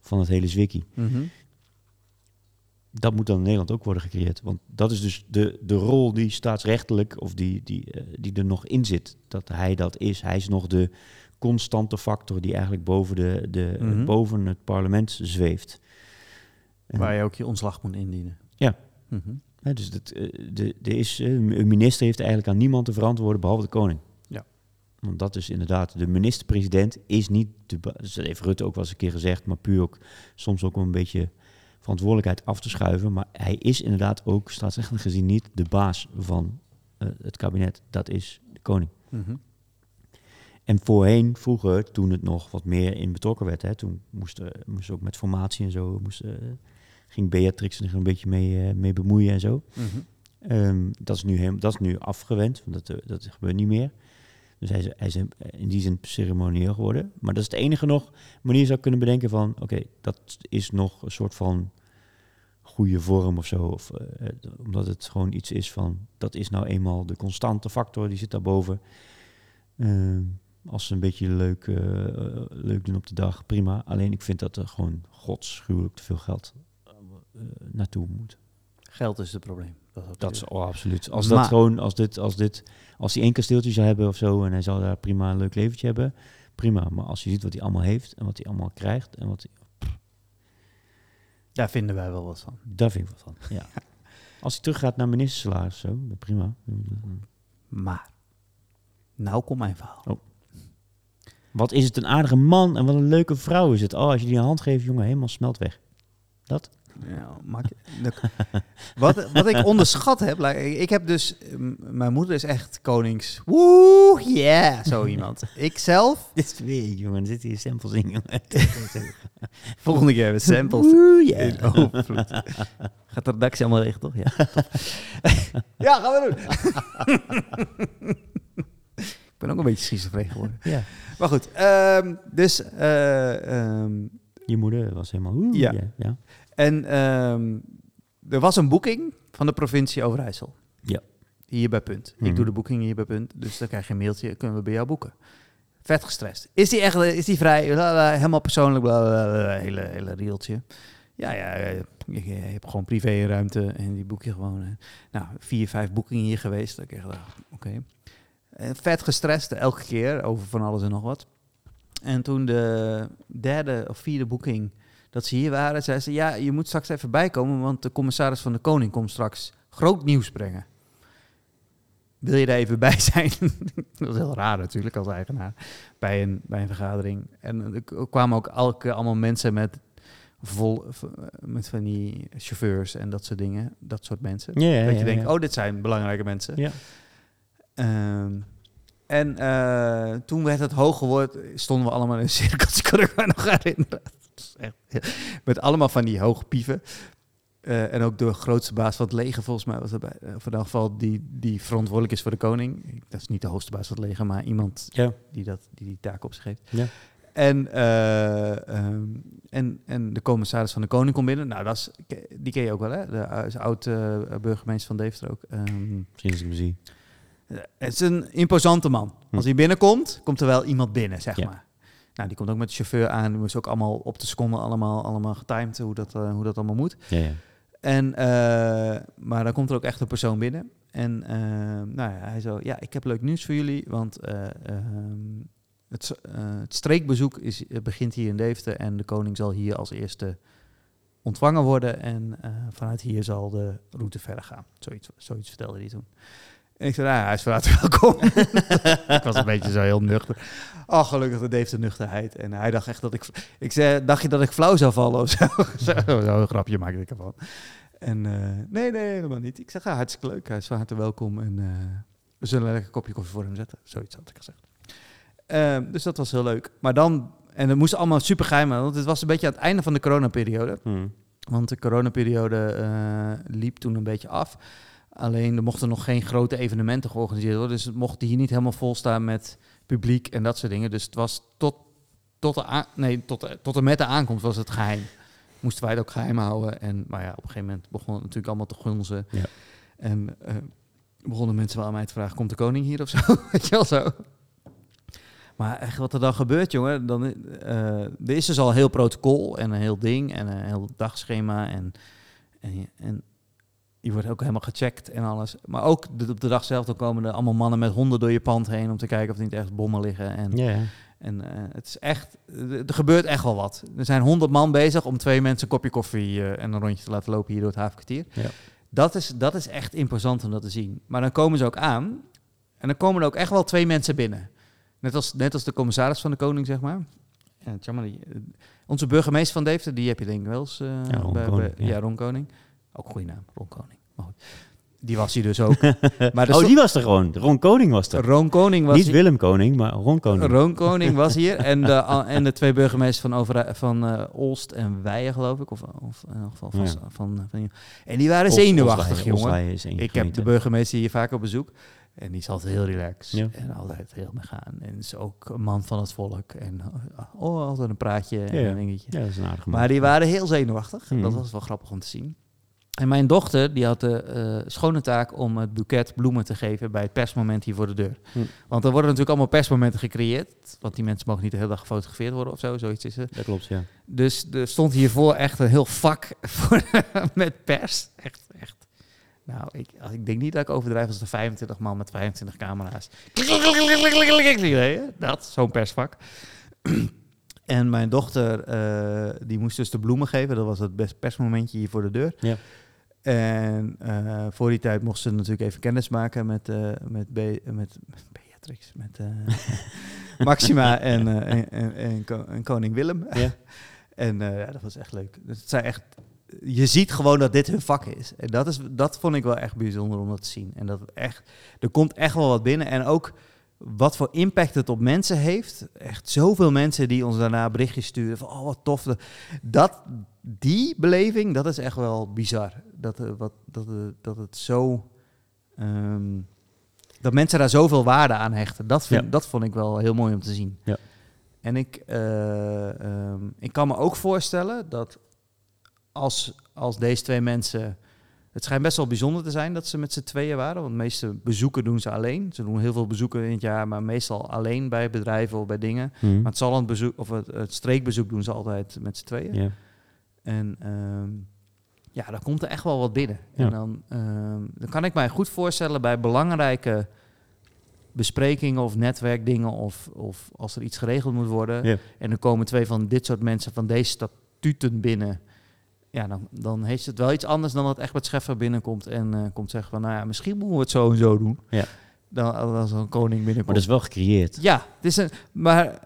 van het hele zwikkie. Mhm. Dat moet dan in Nederland ook worden gecreëerd. Want dat is dus de, de rol die staatsrechtelijk, of die, die, eh, die er nog in zit. Dat hij dat is. Hij is nog de constante factor die eigenlijk boven, de, de, Mhm. boven het parlement zweeft. Waar je ook je ontslag moet indienen. Ja. Mhm. dus dat, eh, de, de is, eh, een minister heeft eigenlijk aan niemand te verantwoorden behalve de koning. Ja. Want dat is inderdaad, de minister-president is niet, de, dat heeft Rutte ook wel eens een keer gezegd, maar puur ook soms ook om een beetje verantwoordelijkheid af te schuiven. Maar hij is inderdaad ook staatsrechtelijk gezien niet de baas van eh, het kabinet. Dat is de koning. Mhm. En voorheen, vroeger, toen het nog wat meer in betrokken werd, hè, toen moest, er, moest ook met formatie en zo, moest, eh, ging Beatrix er een beetje mee, eh, mee bemoeien en zo. Mhm. Ehm, dat, is nu helemaal, dat is nu afgewend, want dat, eh, dat gebeurt niet meer. Dus hij is, hij is in die zin ceremonieel geworden. Maar dat is het enige nog manier zou kunnen bedenken van... oké, dat is nog een soort van goede vorm of zo. Of, eh, eh, omdat het gewoon iets is van... dat is nou eenmaal de constante factor, die zit daarboven. Ehm, als ze een beetje leuk, eh, leuk doen op de dag, prima. Alleen ik vind dat er gewoon godschuwelijk te veel geld naartoe moet. Geld is het probleem. Dat, is Dat is oh, absoluut. Als Maar- dat gewoon, als dit, als dit, als hij één kasteeltje zou hebben of zo en hij zou daar prima een leuk leventje hebben, prima. Maar als je ziet wat hij allemaal heeft en wat hij allemaal krijgt en wat hij, Daar vinden wij wel wat van. daar vind ik wat van. Ja. Als hij teruggaat naar ministersalaris, zo, dan prima. Maar, nou komt mijn verhaal. Oh. Wat is het een aardige man en wat een leuke vrouw is het. Oh, als je die een hand geeft, jongen, helemaal smelt weg. Dat? Ja, maak, wat, wat ik onderschat heb, ik heb dus, mijn moeder is echt konings, woe, yeah, zo iemand. Ik zelf, Dit is weer, jongen, zitten hier samples in, jongen. volgende keer hebben we samples in overvloed. Gaat de redactie allemaal recht, toch? Ja, ja gaan we doen. ik ben ook een beetje schizofreen geworden. ja. Maar goed, ehm, dus, eh, ehm, Je moeder was helemaal... Oeh, Ja. ja. ja. En ehm, er was een boeking van de provincie Overijssel. Ja. Hier bij Punt. Mhm. Ik doe de boeking hier bij Punt. Dus dan krijg je een mailtje, kunnen we bij jou boeken. Vet gestrest. Is die echt, is die vrij, Bla, bla, helemaal persoonlijk, bla, bla, bla, hele, hele rieltje. Ja, ja, je, je hebt gewoon privéruimte en die boek je gewoon. Nou, vier, vijf boekingen hier geweest. Dat ik echt dacht, oké. Eh, Vet gestrest, elke keer, over van alles en nog wat. En toen de derde of vierde boeking dat ze hier waren, zei ze: Ja, je moet straks even bijkomen, want de commissaris van de Koning komt straks groot nieuws brengen. Wil je daar even bij zijn? dat is heel raar natuurlijk als eigenaar bij een, bij een vergadering. En er kwamen ook elke, allemaal mensen met, vol, met van die chauffeurs en dat soort dingen. Dat soort mensen. Ja, ja, dat je ja, denkt, oh, dit zijn belangrijke mensen. Ja. Ehm, en eh, toen werd het hoog geworden, stonden we allemaal in een cirkeltje, kan ik me nog herinneren. Dat is Met allemaal van die hoge pieven. Eh, en ook de grootste baas van het leger, volgens mij was erbij. Uh, in ieder geval die, die verantwoordelijk is voor de koning. Dat is niet de hoogste baas van het leger, maar iemand Ja. die, dat, die die taak op zich heeft. Ja. En, eh, ehm, en, en de commissaris van de koning komt binnen. Nou, dat is, die ken je ook wel, hè? De uh, is oud eh, burgemeester van Deventer ook. Ehm, Misschien als ik hem zie. eh, het is een imposante man. Hm. Als hij binnenkomt, komt er wel iemand binnen, zeg Ja. maar. Nou, die komt ook met de chauffeur aan. Die moest ook allemaal op de seconde allemaal, allemaal getimed hoe dat, eh, hoe dat allemaal moet. Ja, ja. En, eh, maar dan komt er ook echt een persoon binnen. En eh, nou ja, hij zo, ja, ik heb leuk nieuws voor jullie, want eh, ehm, het, het streekbezoek is, begint hier in Deventer en de koning zal hier als eerste ontvangen worden en vanuit hier zal de route verder gaan. Zoiets, zoiets vertelde hij toen. En ik zei, nou, hij is van harte welkom. ik was een beetje zo heel nuchter. Oh, gelukkig de Deventer nuchterheid. En hij dacht echt dat ik... Ik zei, dacht je dat ik flauw zou vallen of zo? zo, een grapje maakte ik ervan. En eh, nee, nee, helemaal niet. Ik zeg, ja, hartstikke leuk. Hij is van harte welkom. En eh, we zullen een lekker kopje koffie voor hem zetten. Zoiets had ik gezegd. Ehm, dus dat was heel leuk. Maar dan... En het moest allemaal super geheim, want het was een beetje aan het einde van de coronaperiode. Hm. Want de coronaperiode eh liep toen een beetje af. Alleen er mochten nog geen grote evenementen georganiseerd worden. Dus het mocht hier niet helemaal vol staan met publiek en dat soort dingen. Dus het was tot, tot, de nee, tot, de- tot en met de aankomst was het geheim. Moesten wij het ook geheim houden. En, maar ja, op een gegeven moment begon het natuurlijk allemaal te gunzen. Ja. En eh, begonnen mensen wel aan mij te vragen, komt de koning hier of zo? Weet je wel zo? Maar echt wat er dan gebeurt, jongen, dan, eh, er is dus al een heel protocol en een heel ding en een heel dagschema en, en, en je wordt ook helemaal gecheckt en alles. Maar ook de, op de dag zelf, dan komen er allemaal mannen met honden door je pand heen om te kijken of er niet ergens bommen liggen. En, en eh, het is echt, er gebeurt echt wel wat. Er zijn honderd man bezig om twee mensen een kopje koffie eh, en een rondje te laten lopen hier door het havenkwartier. Ja. Dat, is, dat is echt imposant om dat te zien. Maar dan komen ze ook aan en dan komen er ook echt wel twee mensen binnen. Net als, net als de commissaris van de koning, zeg maar. Ja, eh, onze burgemeester van Deventer, die heb je denk ik wel eens... eh, Ja, Ron bij- Koning, bij- ja. ja, Ron Koning. Ook een goede naam, Ron Koning. Maar goed. Die was hier dus ook. maar Oh, die was er gewoon. Ron Koning was er. Ron Koning was Niet hier- Willem Koning, maar Ron Koning. Ron Koning was hier en de, en de twee burgemeesters van, Overij- van eh, Olst en Weijen, geloof ik. Of, of in elk geval van, Ja. van, van, En die waren zenuwachtig, jongen. Is Ik heb de burgemeester hier vaak op bezoek. En die is altijd heel relaxed. Ja. En altijd heel meegaan. En is ook een man van het volk. En oh, altijd een praatje en Ja, een dingetje. Ja, dat is een aardige man. Maar die waren heel zenuwachtig. Mhm. Dat was wel grappig om te zien. En mijn dochter die had de eh, schone taak om het boeket bloemen te geven bij het persmoment hier voor de deur. Hm. Want er worden natuurlijk allemaal persmomenten gecreëerd. Want die mensen mogen niet de hele dag gefotografeerd worden of zo. Zoiets is het. Dat klopt, ja. Dus er stond hiervoor echt een heel vak voor, met pers. Echt, echt. Nou, ik, ik denk niet dat ik overdrijf als er 25 man met 25 camera's. Dat, zo'n persvak. En mijn dochter, eh, die moest dus de bloemen geven. Dat was het best persmomentje hier voor de deur. Ja. En eh, voor die tijd mocht ze natuurlijk even kennis maken met, eh, met, Be- met, met Beatrix. Met, eh, Maxima en, en, en, en, ko- en koning Willem. Ja. en ja, dat was echt leuk. Dus het zijn echt, je ziet gewoon dat dit hun vak is. En dat, is, dat vond ik wel echt bijzonder om dat te zien. En dat echt, er komt echt wel wat binnen. En ook wat voor impact het op mensen heeft. Echt zoveel mensen die ons daarna berichtjes sturen van, oh wat tof. Dat, die beleving, dat is echt wel bizar. Dat, eh, wat, dat, eh, dat het zo... ehm, dat mensen daar zoveel waarde aan hechten. Dat, vind, Ja. dat vond ik wel heel mooi om te zien. Ja. En ik, eh, ehm, ik kan me ook voorstellen dat als, als deze twee mensen... Het schijnt best wel bijzonder te zijn dat ze met z'n tweeën waren. Want de meeste bezoeken doen ze alleen. Ze doen heel veel bezoeken in het jaar, maar meestal alleen bij bedrijven of bij dingen. Hm. Maar het zal een bezoek of het, het streekbezoek doen ze altijd met z'n tweeën. En ehm, ja, dan komt er echt wel wat binnen. Ja. En dan, ehm, dan kan ik mij goed voorstellen bij belangrijke besprekingen of netwerkdingen of, of als er iets geregeld moet worden. En er komen twee van dit soort mensen van deze statuten binnen. Ja, dan, dan heeft het wel iets anders dan dat Egbert Scheffer binnenkomt en eh, komt zeggen van, nou ja, misschien moeten we het zo en zo doen. Ja. Dan als een koning binnenkomt. Maar dat is wel gecreëerd. Ja, het is een, maar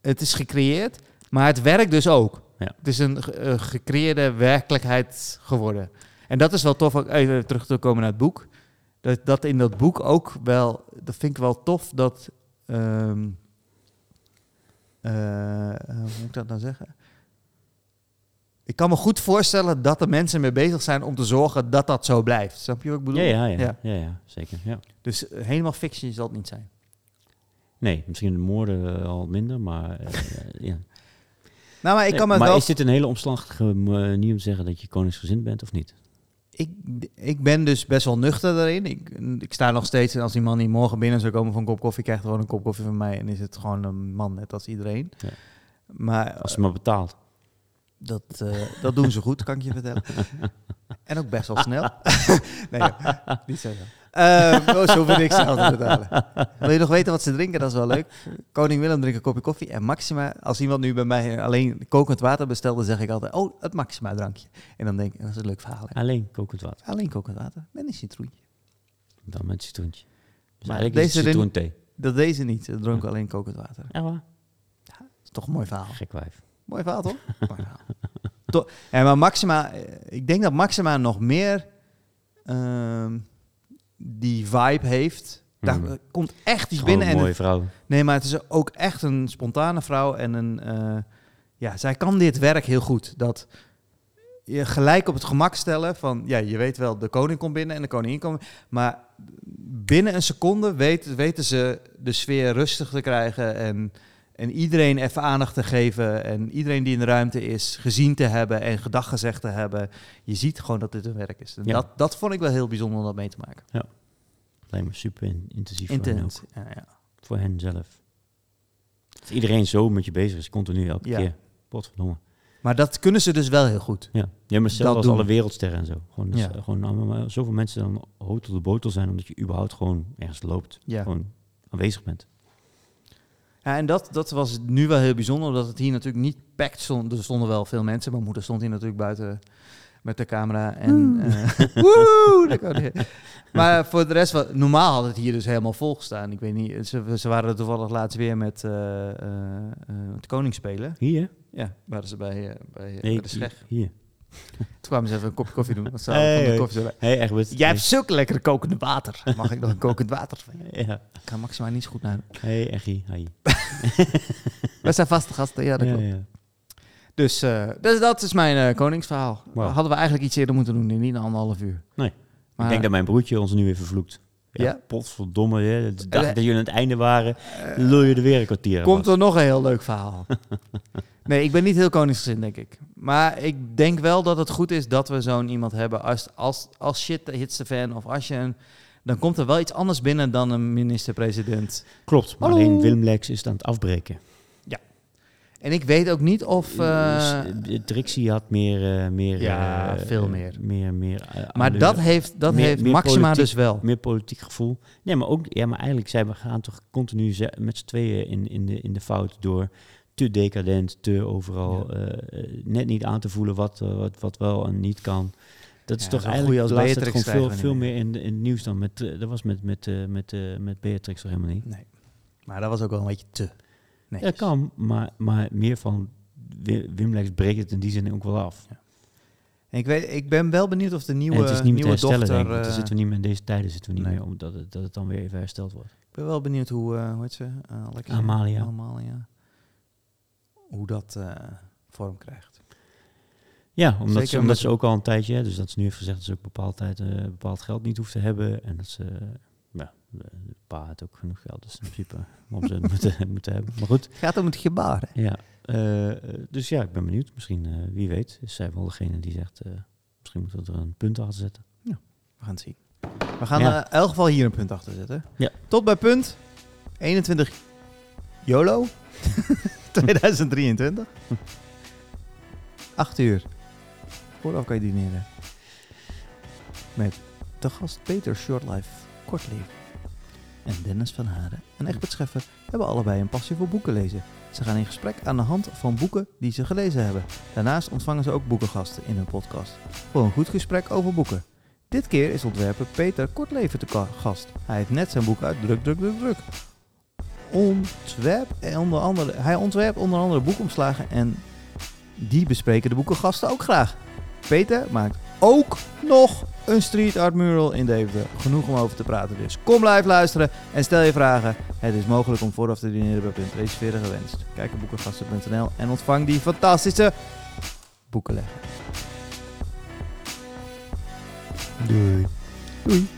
het is gecreëerd, maar het werkt dus ook. Ja. Het is een ge- eh, gecreëerde werkelijkheid geworden. En dat is wel tof, ook even terug te komen naar het boek. Dat, dat in dat boek ook wel, dat vind ik wel tof, dat, ehm, eh, hoe moet ik dat nou zeggen? Ik kan me goed voorstellen dat er mensen mee bezig zijn om te zorgen dat dat zo blijft. Snap je wat ik bedoel? Ja, ja, ja, Ja. ja. zeker. Ja. Dus eh, helemaal fiction zal het niet zijn. Nee, misschien de moorden eh, al minder, maar eh, ja. Nou, maar ik kan maar wel is dit een hele omslachtige manier om te zeggen dat je koningsgezind bent of niet? ik, ik ben dus best wel nuchter daarin. Ik, ik sta nog steeds, en als die man niet morgen binnen zou komen voor een kop koffie, krijgt hij gewoon een kop koffie van mij. En is het gewoon een man, net als iedereen. Ja. Maar Als je maar betaalt. Dat, eh, dat doen ze goed, kan ik je vertellen. En ook best wel snel. nee, ja, niet zo. Uh, oh, zo vind ik snel te betalen. Wil je nog weten wat ze drinken? Dat is wel leuk. Koning Willem drinkt een kopje koffie. En Maxima, als iemand nu bij mij alleen kokend water bestelt, dan zeg ik altijd, oh, het Maxima drankje. En dan denk ik, dat is een leuk verhaal. hè. Alleen kokend water. Alleen kokend water met een citroentje. Dan met citroentje. Dus Maar eigenlijk is deze citroenthee. Dat deze niet. Ze dronken alleen kokend water. Ja, waar? Dat is toch een mooi verhaal. Gek wijf. Mooi verhaal, toch? mooi verhaal. To- ja, maar Maxima, eh, ik denk dat Maxima nog meer ehm, die vibe heeft. Daar eh, komt echt iets binnen. een En mooie vrouw. nee, maar het is ook echt een spontane vrouw. En een, eh, ja, zij kan dit werk heel goed. Dat je gelijk op het gemak stellen van, ja, je weet wel, de koning komt binnen en de koningin komt. Maar binnen een seconde weet, weten ze de sfeer rustig te krijgen en, en iedereen even aandacht te geven. En iedereen die in de ruimte is gezien te hebben en gedag gezegd te hebben. Je ziet gewoon dat dit een werk is. En Ja. dat, dat vond ik wel heel bijzonder om dat mee te maken. Lijkt me super in- intensief voor hen, ook. Ja, ja. voor hen zelf. Dat iedereen zo met je bezig is, continu elke Ja. keer. Potverdomme. Maar dat kunnen ze dus wel heel goed. Ja, ja maar zelfs als doen. alle wereldsterren en zo. Gewoon, dus, Ja. eh, gewoon allemaal, zoveel mensen dan hotel de botel zijn, omdat je überhaupt gewoon ergens loopt. Ja. Gewoon aanwezig bent. Ja, en dat, dat was nu wel heel bijzonder, omdat het hier natuurlijk niet packed stond. Er stonden wel veel mensen. Mijn moeder stond hier natuurlijk buiten met de camera. En, eh, woe, daar kan hij. maar voor de rest, wat, normaal had het hier dus helemaal vol gestaan. Ik weet niet, ze, ze waren er toevallig laatst weer met eh eh, eh, het koningsspelen. Hier? Ja, waren ze bij, eh, bij, eh, Nee, bij de Scheg. hier. Toen kwamen ze even een kopje koffie doen. Ze Hey, van de koffie hey, Egbert. Jij hebt zulke lekkere kokende water. Mag ik nog een kokend water van je? Ja. Ik kan maximaal niet zo goed naar. Hé, hey, Eggie. Hi. Wij zijn vaste gasten, ja dat ja, klopt. ja. Dus, eh, dus dat is mijn eh, koningsverhaal. Hadden we eigenlijk iets eerder moeten doen, niet een anderhalf uur. Nee. Maar, Ik denk dat mijn broertje ons nu weer vervloekt. Ja, Ja? potverdomme. Hè. De dag Eh, dat jullie aan het einde waren, lul je er weer een kwartier aan Komt er nog een heel leuk verhaal. nee, ik ben niet heel koningsgezind, denk ik. Maar ik denk wel dat het goed is dat we zo'n iemand hebben. Als, als, als shit hits de fan of als je een... Dan komt er wel iets anders binnen dan een minister-president. Klopt, maar Hallo. alleen Willem Lex is het aan het afbreken. En ik weet ook niet of... eh, Trixie had meer... meer Ja, veel meer. meer, meer maar dat heeft, dat meer- heeft meer Maxima politiek. dus wel. meer politiek gevoel. Nee, maar ook, ja, maar eigenlijk zijn we gaan toch continu met z'n tweeën in, in, de, in de fout door te decadent, te overal Ja. eh, eh, net niet aan te voelen wat, eh, wat, wat wel en niet kan. Dat is Ja, toch eigenlijk als Beatrix gewoon veel, veel meer in, in het nieuws dan met, dat was met, met, met, met Beatrix toch helemaal niet. Nee. Maar dat was ook wel een beetje te. Nee. Ja, kan, maar, maar meer van Wi- Wim Lex breekt het in die zin ook wel af. En ik, weet, ik ben wel benieuwd of de nieuwe, en het is niet meer te nieuwe herstellen, dochter... denk ik. zitten we niet meer in deze tijden zitten we niet nee. meer, omdat het, dat het dan weer even hersteld wordt. ik ben wel benieuwd hoe, eh hoe heet ze? Alexia? Amalia. Amalia. Hoe dat eh, vorm krijgt. Ja, omdat, Zeker ze, omdat ze- ook al een tijdje, hè, dus dat ze nu heeft gezegd dat ze ook bepaald tijd eh, bepaald geld niet hoeft te hebben. En dat ze, eh, ja, de, pa had ook genoeg geld, dus in principe om ze moeten, moeten hebben. Maar goed, Het gaat om het gebaar. hè? ja. dus ja, ik ben benieuwd. Misschien, wie weet, is zij wel degene die zegt, misschien moeten we er een punt achter zetten. We gaan het zien. We gaan Ja. in elk geval hier een punt achter zetten. Ja. Tot bij punt 21 YOLO 2023. 8 uur. Vooraf kan je dineren. Met de gast Peter Shortlife Kortleven. En Dennis van Haren en Egbert Scheffer hebben allebei een passie voor boeken lezen. Ze gaan in gesprek aan de hand van boeken die ze gelezen hebben. Daarnaast ontvangen ze ook boekengasten in hun podcast. Voor een goed gesprek over boeken. Dit keer is ontwerper Peter Kortleven te gast. Hij heeft net zijn boek uit Druk, Druk, Druk, Druk. Ontwerp, en onder andere, hij ontwerpt onder andere boekomslagen en die bespreken de boekengasten ook graag. Peter maakt ook nog een street art mural in Deventer. Genoeg om over te praten dus. Kom live luisteren en stel je vragen. Het is mogelijk om vooraf te dineren bij punt reserveren gewenst. Kijk op boekengasten.nl en ontvang die fantastische boekenlegger. Doei. Doei.